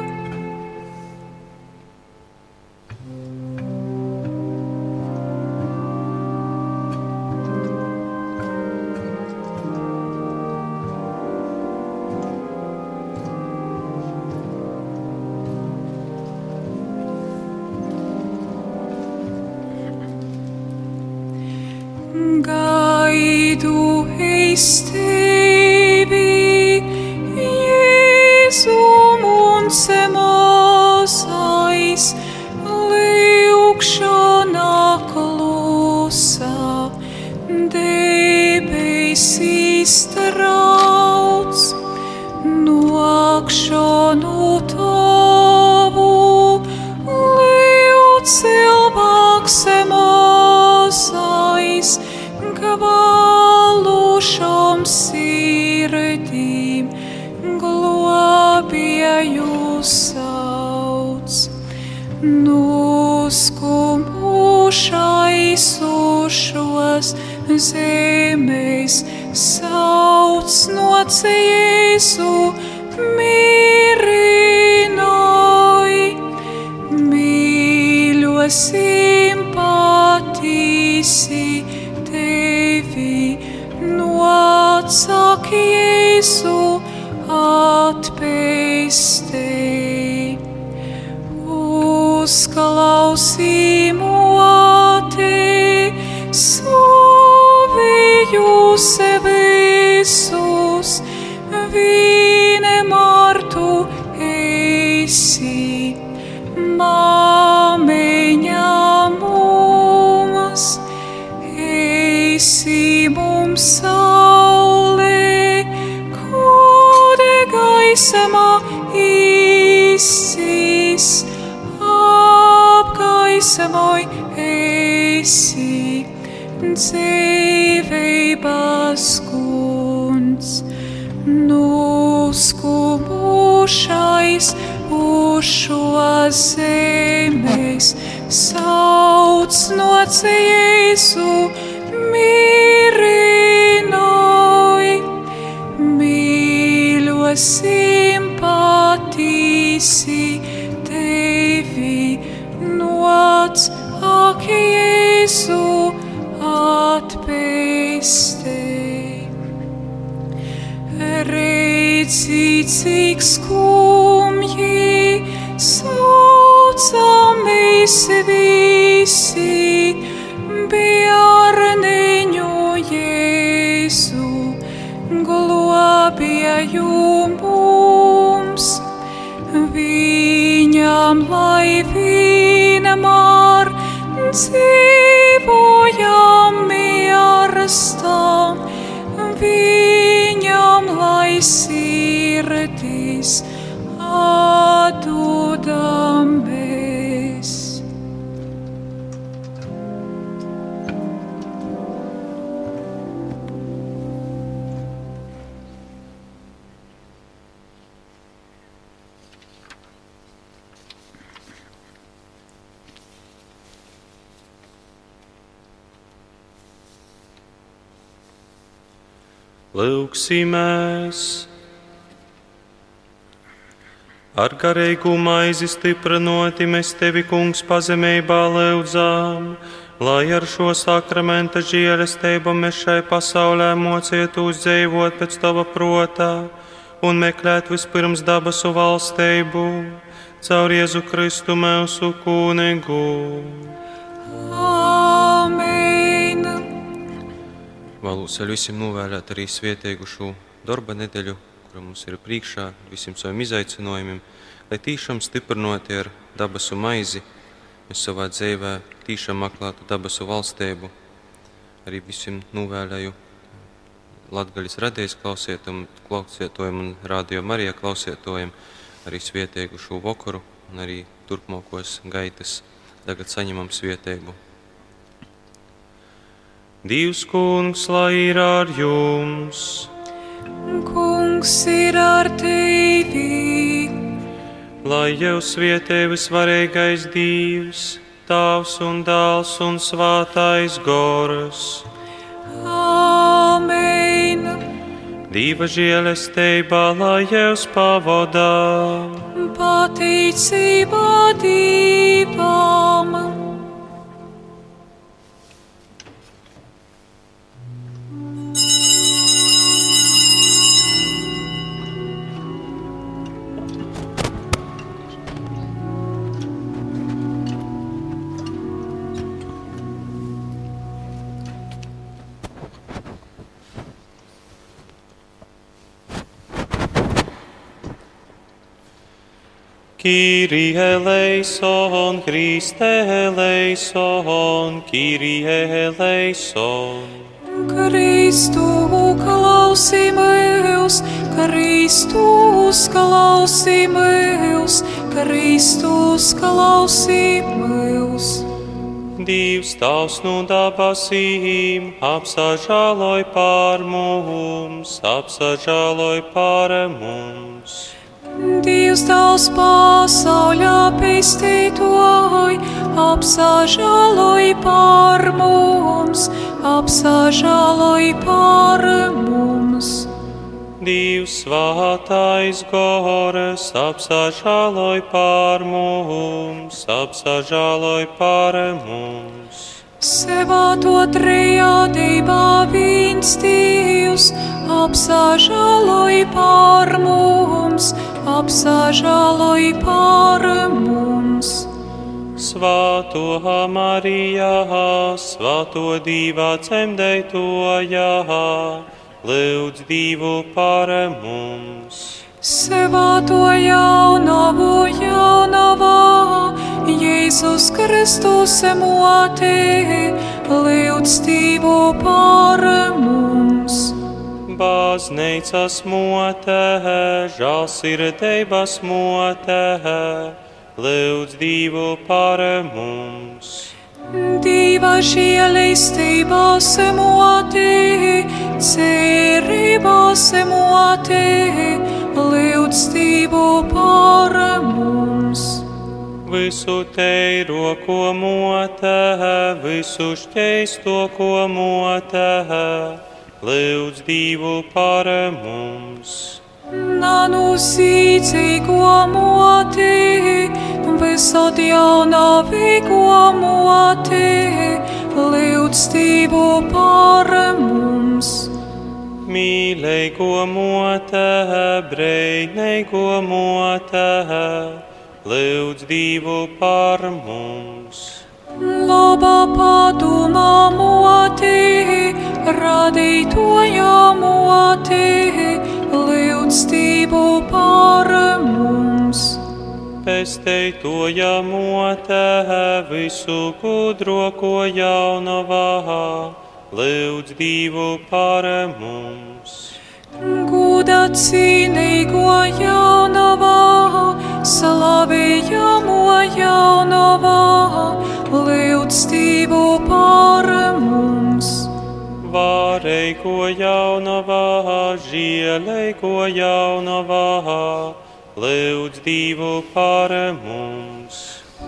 [SPEAKER 1] Zemes, sauc no Jēzu mirinoj, mīļosim patīsi tevi, noc ak Jēzu atpestī. Redzi, cik skumji saucamies visi bērniņu Jēzu, globēju mums, viņam lai vienmēr dzīvojam mierstām, viņam lai sirdis atdodamies.
[SPEAKER 11] Lūksimies!
[SPEAKER 5] Ar garīgu maizi stiprinoti mēs tevi, kungs, pazemībā lūdzām, lai ar šo sakramenta žēlastību mēs šai pasaulē mocietu uzdzīvot pēc tava protā un meklēt vispirms dabasu valstību, caur Jēzu Kristu mūsu kūnigu.
[SPEAKER 12] Vēlos ar visiem novēlēt arī svietēgu šo darba nedēļu, kura mums ir priekšā, visiem saviem izaicinājumiem, lai tiešām stiprināti ar dabasu maizi, mēs savā dzīvē tiešām meklētu dabasu valstību. Arī visiem novēlēju Latvijas radijas klausietojiem un radio Marija klausietojiem arī svietēgu šo vakaru un arī turpmākos gaitas. Tagad saņemam svietēgu.
[SPEAKER 5] Dievs, kungs, lai ir ar jums!
[SPEAKER 1] Kungs ir ar tevi!
[SPEAKER 5] Lai jau svietēvis varīgais Dievs, Tāvs un Dāls un Svātais Gors!
[SPEAKER 1] Amen!
[SPEAKER 5] Dieva žēlestībā, lai jūs pavadā!
[SPEAKER 1] Pateicība Dievam!
[SPEAKER 5] Kyrie eleison, Christe eleison, Kyrie eleison.
[SPEAKER 1] Kristu klausi mūs, Kristus klausi mūs, Kristus klausi mūs.
[SPEAKER 5] Dievs tavs no dabasīm, apsažāloj pār mums, apsažāloj pār mums.
[SPEAKER 1] Dievs tavs pasauļā pestītoj, apsažāloj pār mums, apsažāloj pār mums.
[SPEAKER 5] Dievs svātais gores, apsažāloj pār mums, apsažāloj pār mums.
[SPEAKER 1] Sevā to trijādībā viens Dievs, apsažāloj pār mums, apsažāloj pār mums.
[SPEAKER 5] Svāto Marijā, svāto divā cemdētojā, lūdz divu par mums.
[SPEAKER 1] Sevā to jaunavu jaunavā, Jēzus Kristus lūdz divu par mums.
[SPEAKER 5] Baznīcas motē, žālsirdības motē, divu par mums.
[SPEAKER 1] Dieva žēlistības emotē, cerības emotē, lūdz divu par mums.
[SPEAKER 5] Visu teiro, ko motē, visu šķeisto, ko motē, lūdz divu par mums.
[SPEAKER 1] Nanu sīcīgo moti, visot jaunā vīgo moti, lūdz stību par mums.
[SPEAKER 5] Mīlēgo motē, breinēgo motē, lūdz divu par mums.
[SPEAKER 1] Labā padomā moti, radītoja moti, lūdz stību par mums.
[SPEAKER 5] Pesteitoja motē, visu gudro, ko jaunavā, lūdz divu par mums.
[SPEAKER 1] Gūda cīnīgo jaunavā, slavējamo jaunavā, lūdz stību par mums.
[SPEAKER 5] Vārēko jaunavā, žielēko jaunavā, lūdz divu par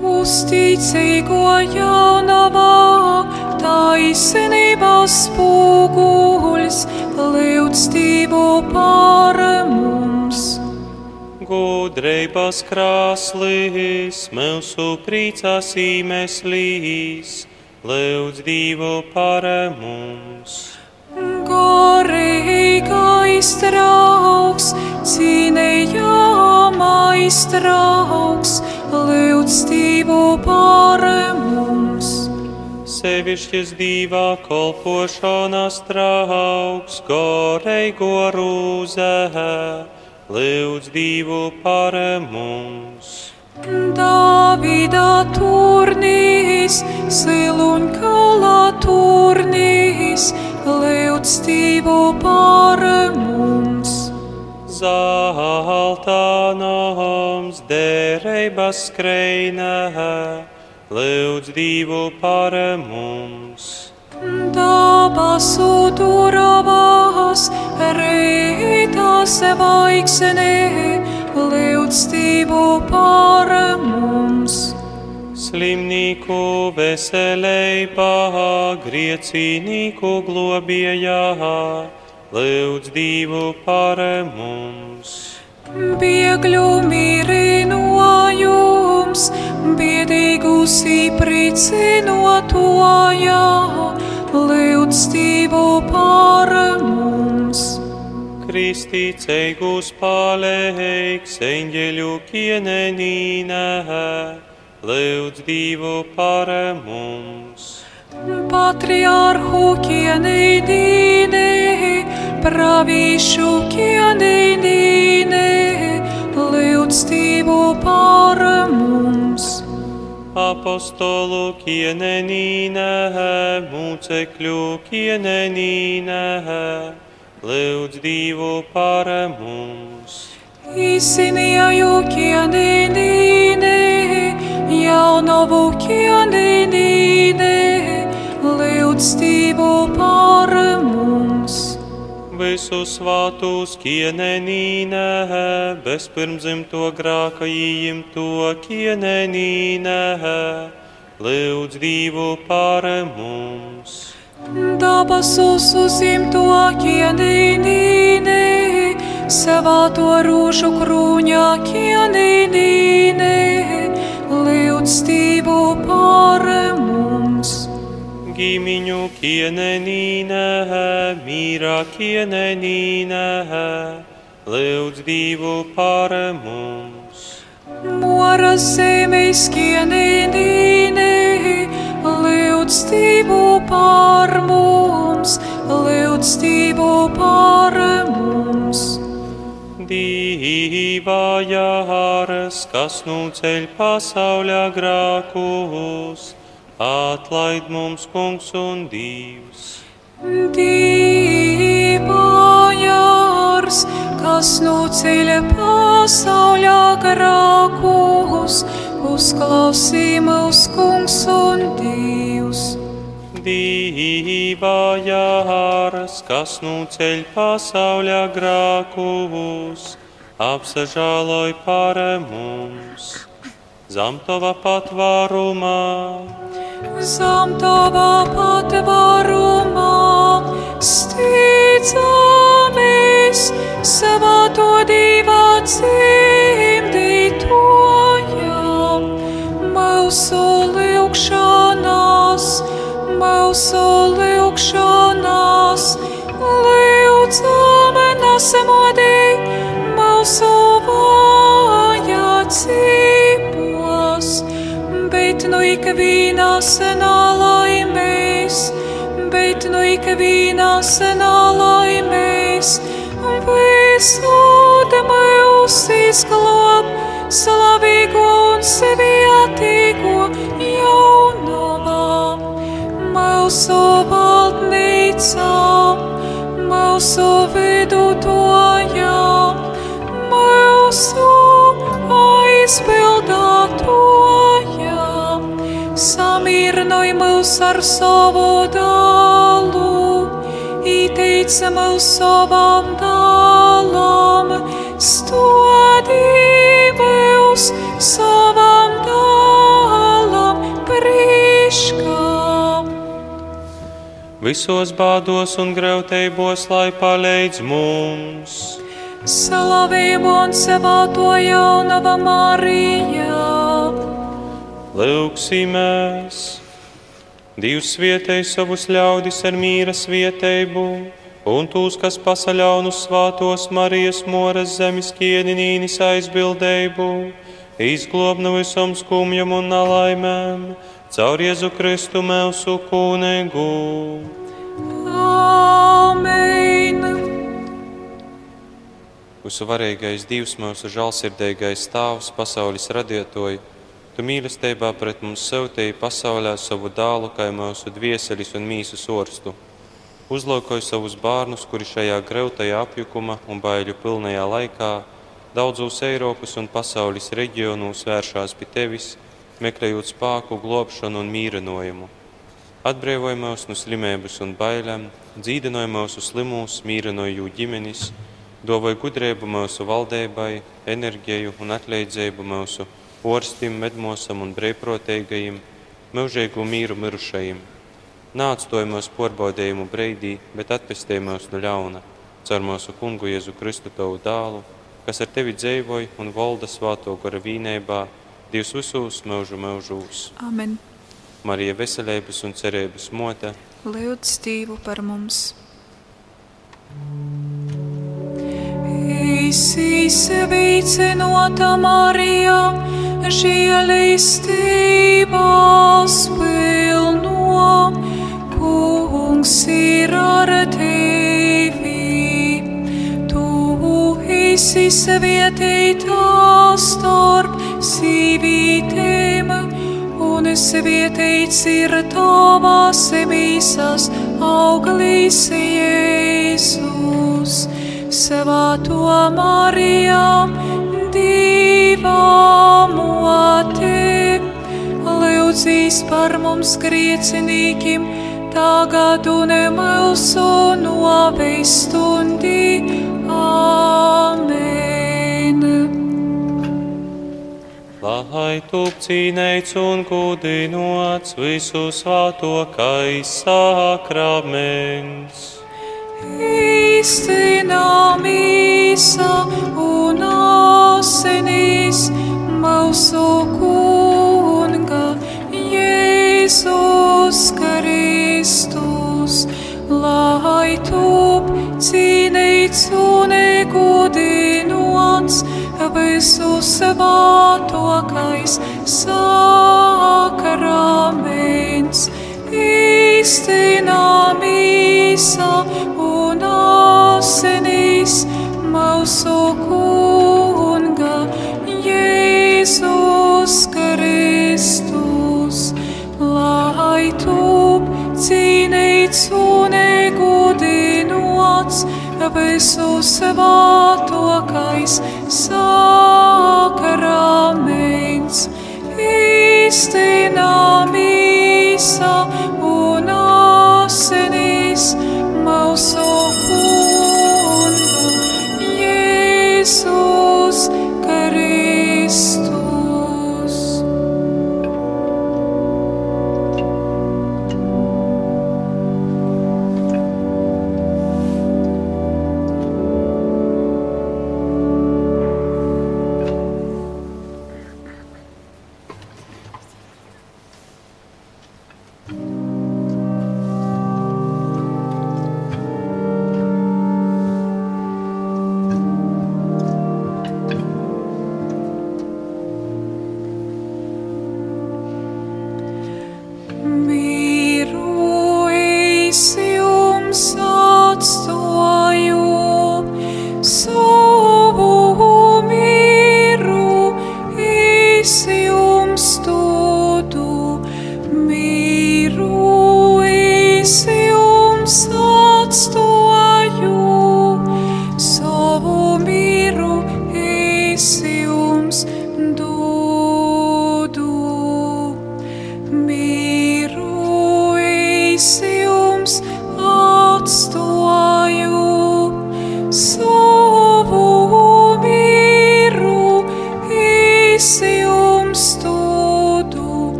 [SPEAKER 5] mums.
[SPEAKER 1] Uzticīgo jaunavā, taisnības spoguļs, divu par mums.
[SPEAKER 5] Gudrības krāslis, mūsu priecās īmeslīs, Dievu par mums.
[SPEAKER 1] Gorīgais draugs, cīnījāmais draugs,
[SPEAKER 5] Sevišķis divā kolpošanās trauks, gorei gorūzē, lūdz Dievu par mums.
[SPEAKER 1] Davida turnīs, siluņkalā turnīs, lūdz Dievu par mums.
[SPEAKER 5] Zelta noms derības skreinē, lūdz Dievu par mums.
[SPEAKER 1] Dabasu turavās, rītā sevaiksnē, lūdz Dievu par mums.
[SPEAKER 5] Slimnīku veselībā, griecīnīku globējā, lūdz Dievu par mums.
[SPEAKER 1] Biegļu mīrinājums, biedīgus īpricinotojā, lūdz Dievu par mums.
[SPEAKER 5] Kristīceigus palīgs, eņģeļu kienenīnē, lūdz Dievu par mums.
[SPEAKER 1] Patriarhu kienīdīnē, pravīšu kienīdīnē, lūdz Dievu par mums.
[SPEAKER 5] Apostolu kienenīnē, mūcekļu kienenīnē, Dievu par mums.
[SPEAKER 1] Izsimēju kienīdīnē, jaunavu kienīdīnē, lūdz Dievu par mums.
[SPEAKER 5] Visu svātus kienenīnē, bezpirmzimto grāka īimto kienenīnē, lūdz Dievu par mums.
[SPEAKER 1] Dabasus uzimto kienīnē, savā to rūšu krūņā kienīnē, lūdz Dievu par mums.
[SPEAKER 5] Gimiņu kienenīnē, mīrā kienenīnē, lūdz Dievu par mums.
[SPEAKER 1] Mora zemes kienīnē, lūdz Dievu par mums, lūdz Dievu par mums.
[SPEAKER 5] Dīvā jāras, kas nu ceļ pasauļā grākus, atlaid mums kungs un Dievs.
[SPEAKER 1] Dīvājārs, kas nu ceļ pasauļā grākus, uzklausī mūs kungs un Dievs.
[SPEAKER 5] Dīvā jāras, kas nu ceļ pasauļā grākus, apsažāloj par mums. Zam tava patvārumā,
[SPEAKER 1] Zem tavā patvārumā ikvienā senā laimēs, bet nu ikvienā senā laimēs, visod mūs izglob, slavīgo un sevi attīgo jaunumā, mūsu valdnīcā, mūsu vidutojā, mūsu aizpildātojā, samirnoj mūs ar savu dalu, iteica mūs savam dalam, stodī mūs savam dalam priekškam.
[SPEAKER 5] visos bādos un grautējos, lai palīdz mums.
[SPEAKER 1] Slavēm un savāto jaunava Marija.
[SPEAKER 13] Lūksimies! Dievs vietēji savus ļaudis ar mīra svietējumu, un tūs, kas pasaļaunus svātos Marijas moras zemes kieninīnis aizbildējumu, izglob no visam skumjam un nalaimēm, caur Jēzu Kristu mūsu kūnegu.
[SPEAKER 1] Amen!
[SPEAKER 5] Visu varīgais Dievs, mūsu žēlsirdīgais Tēvs, pasaules radītoju, Tu mīlestībā pret mums sevtēji pasaulē savu dālu, kā mūsu dvieselis un mīsu sorstu. Uzlaukoju savus bērnus, kuri šajā greutajā apjukuma un baiļu pilnajā laikā daudzos Eiropas un pasaules reģionos vēršās pie tevis, meklējot spēku, glābšanu un mīrenojumu. Atbrīvoja mūs no slimības un bailēm, dzīdināja mūsu slimus, mīrenoja jū ģimenes, dāvāja gudrību mūsu valdībai, enerģiju un atleidzību mūsu orstim, medmosam un brīvprātīgajiem, mūžīgu mīru mirušajiem. Nāctojumos porbaudējumu breidī, bet atpestījumos no ļauna, caur mūsu kungu Jēzu Kristu tavu dālu, kas ar tevi dzīvoja un valda svāto gara vīnībā, Dievs visos mūžu mūžūs.
[SPEAKER 1] Amen!
[SPEAKER 5] Marija veselības un cerības mote,
[SPEAKER 1] Lūdz Dievu par mums! Esi sveicinota Marija, žēlistības pilno, kungs ir ar tevi. Tu esi svētīta starp sīvītēm, un svētīts ir tavas mīsas auglīs Jēzus. Svēto Mariju, Dieva mote, lūdzīs par mums griecinīkiem, tagad un mūsu novejas stundī. Amen.
[SPEAKER 13] Lai top cīnēts un gudinots visu svātokais sakraments.
[SPEAKER 1] Īstenā mīsa un asinīs mūsu kunga Jēzus Kristus, lai top cīnīts un godinots visu svātokais sakraments. Īstenā mīsa un asinīs mūsu kunga Jēzus Kristus, lai top cīnīts un godinots visu svātokais sakraments. Īstenā mīsa un asinīs mūsu kunga Jēzus Kristus.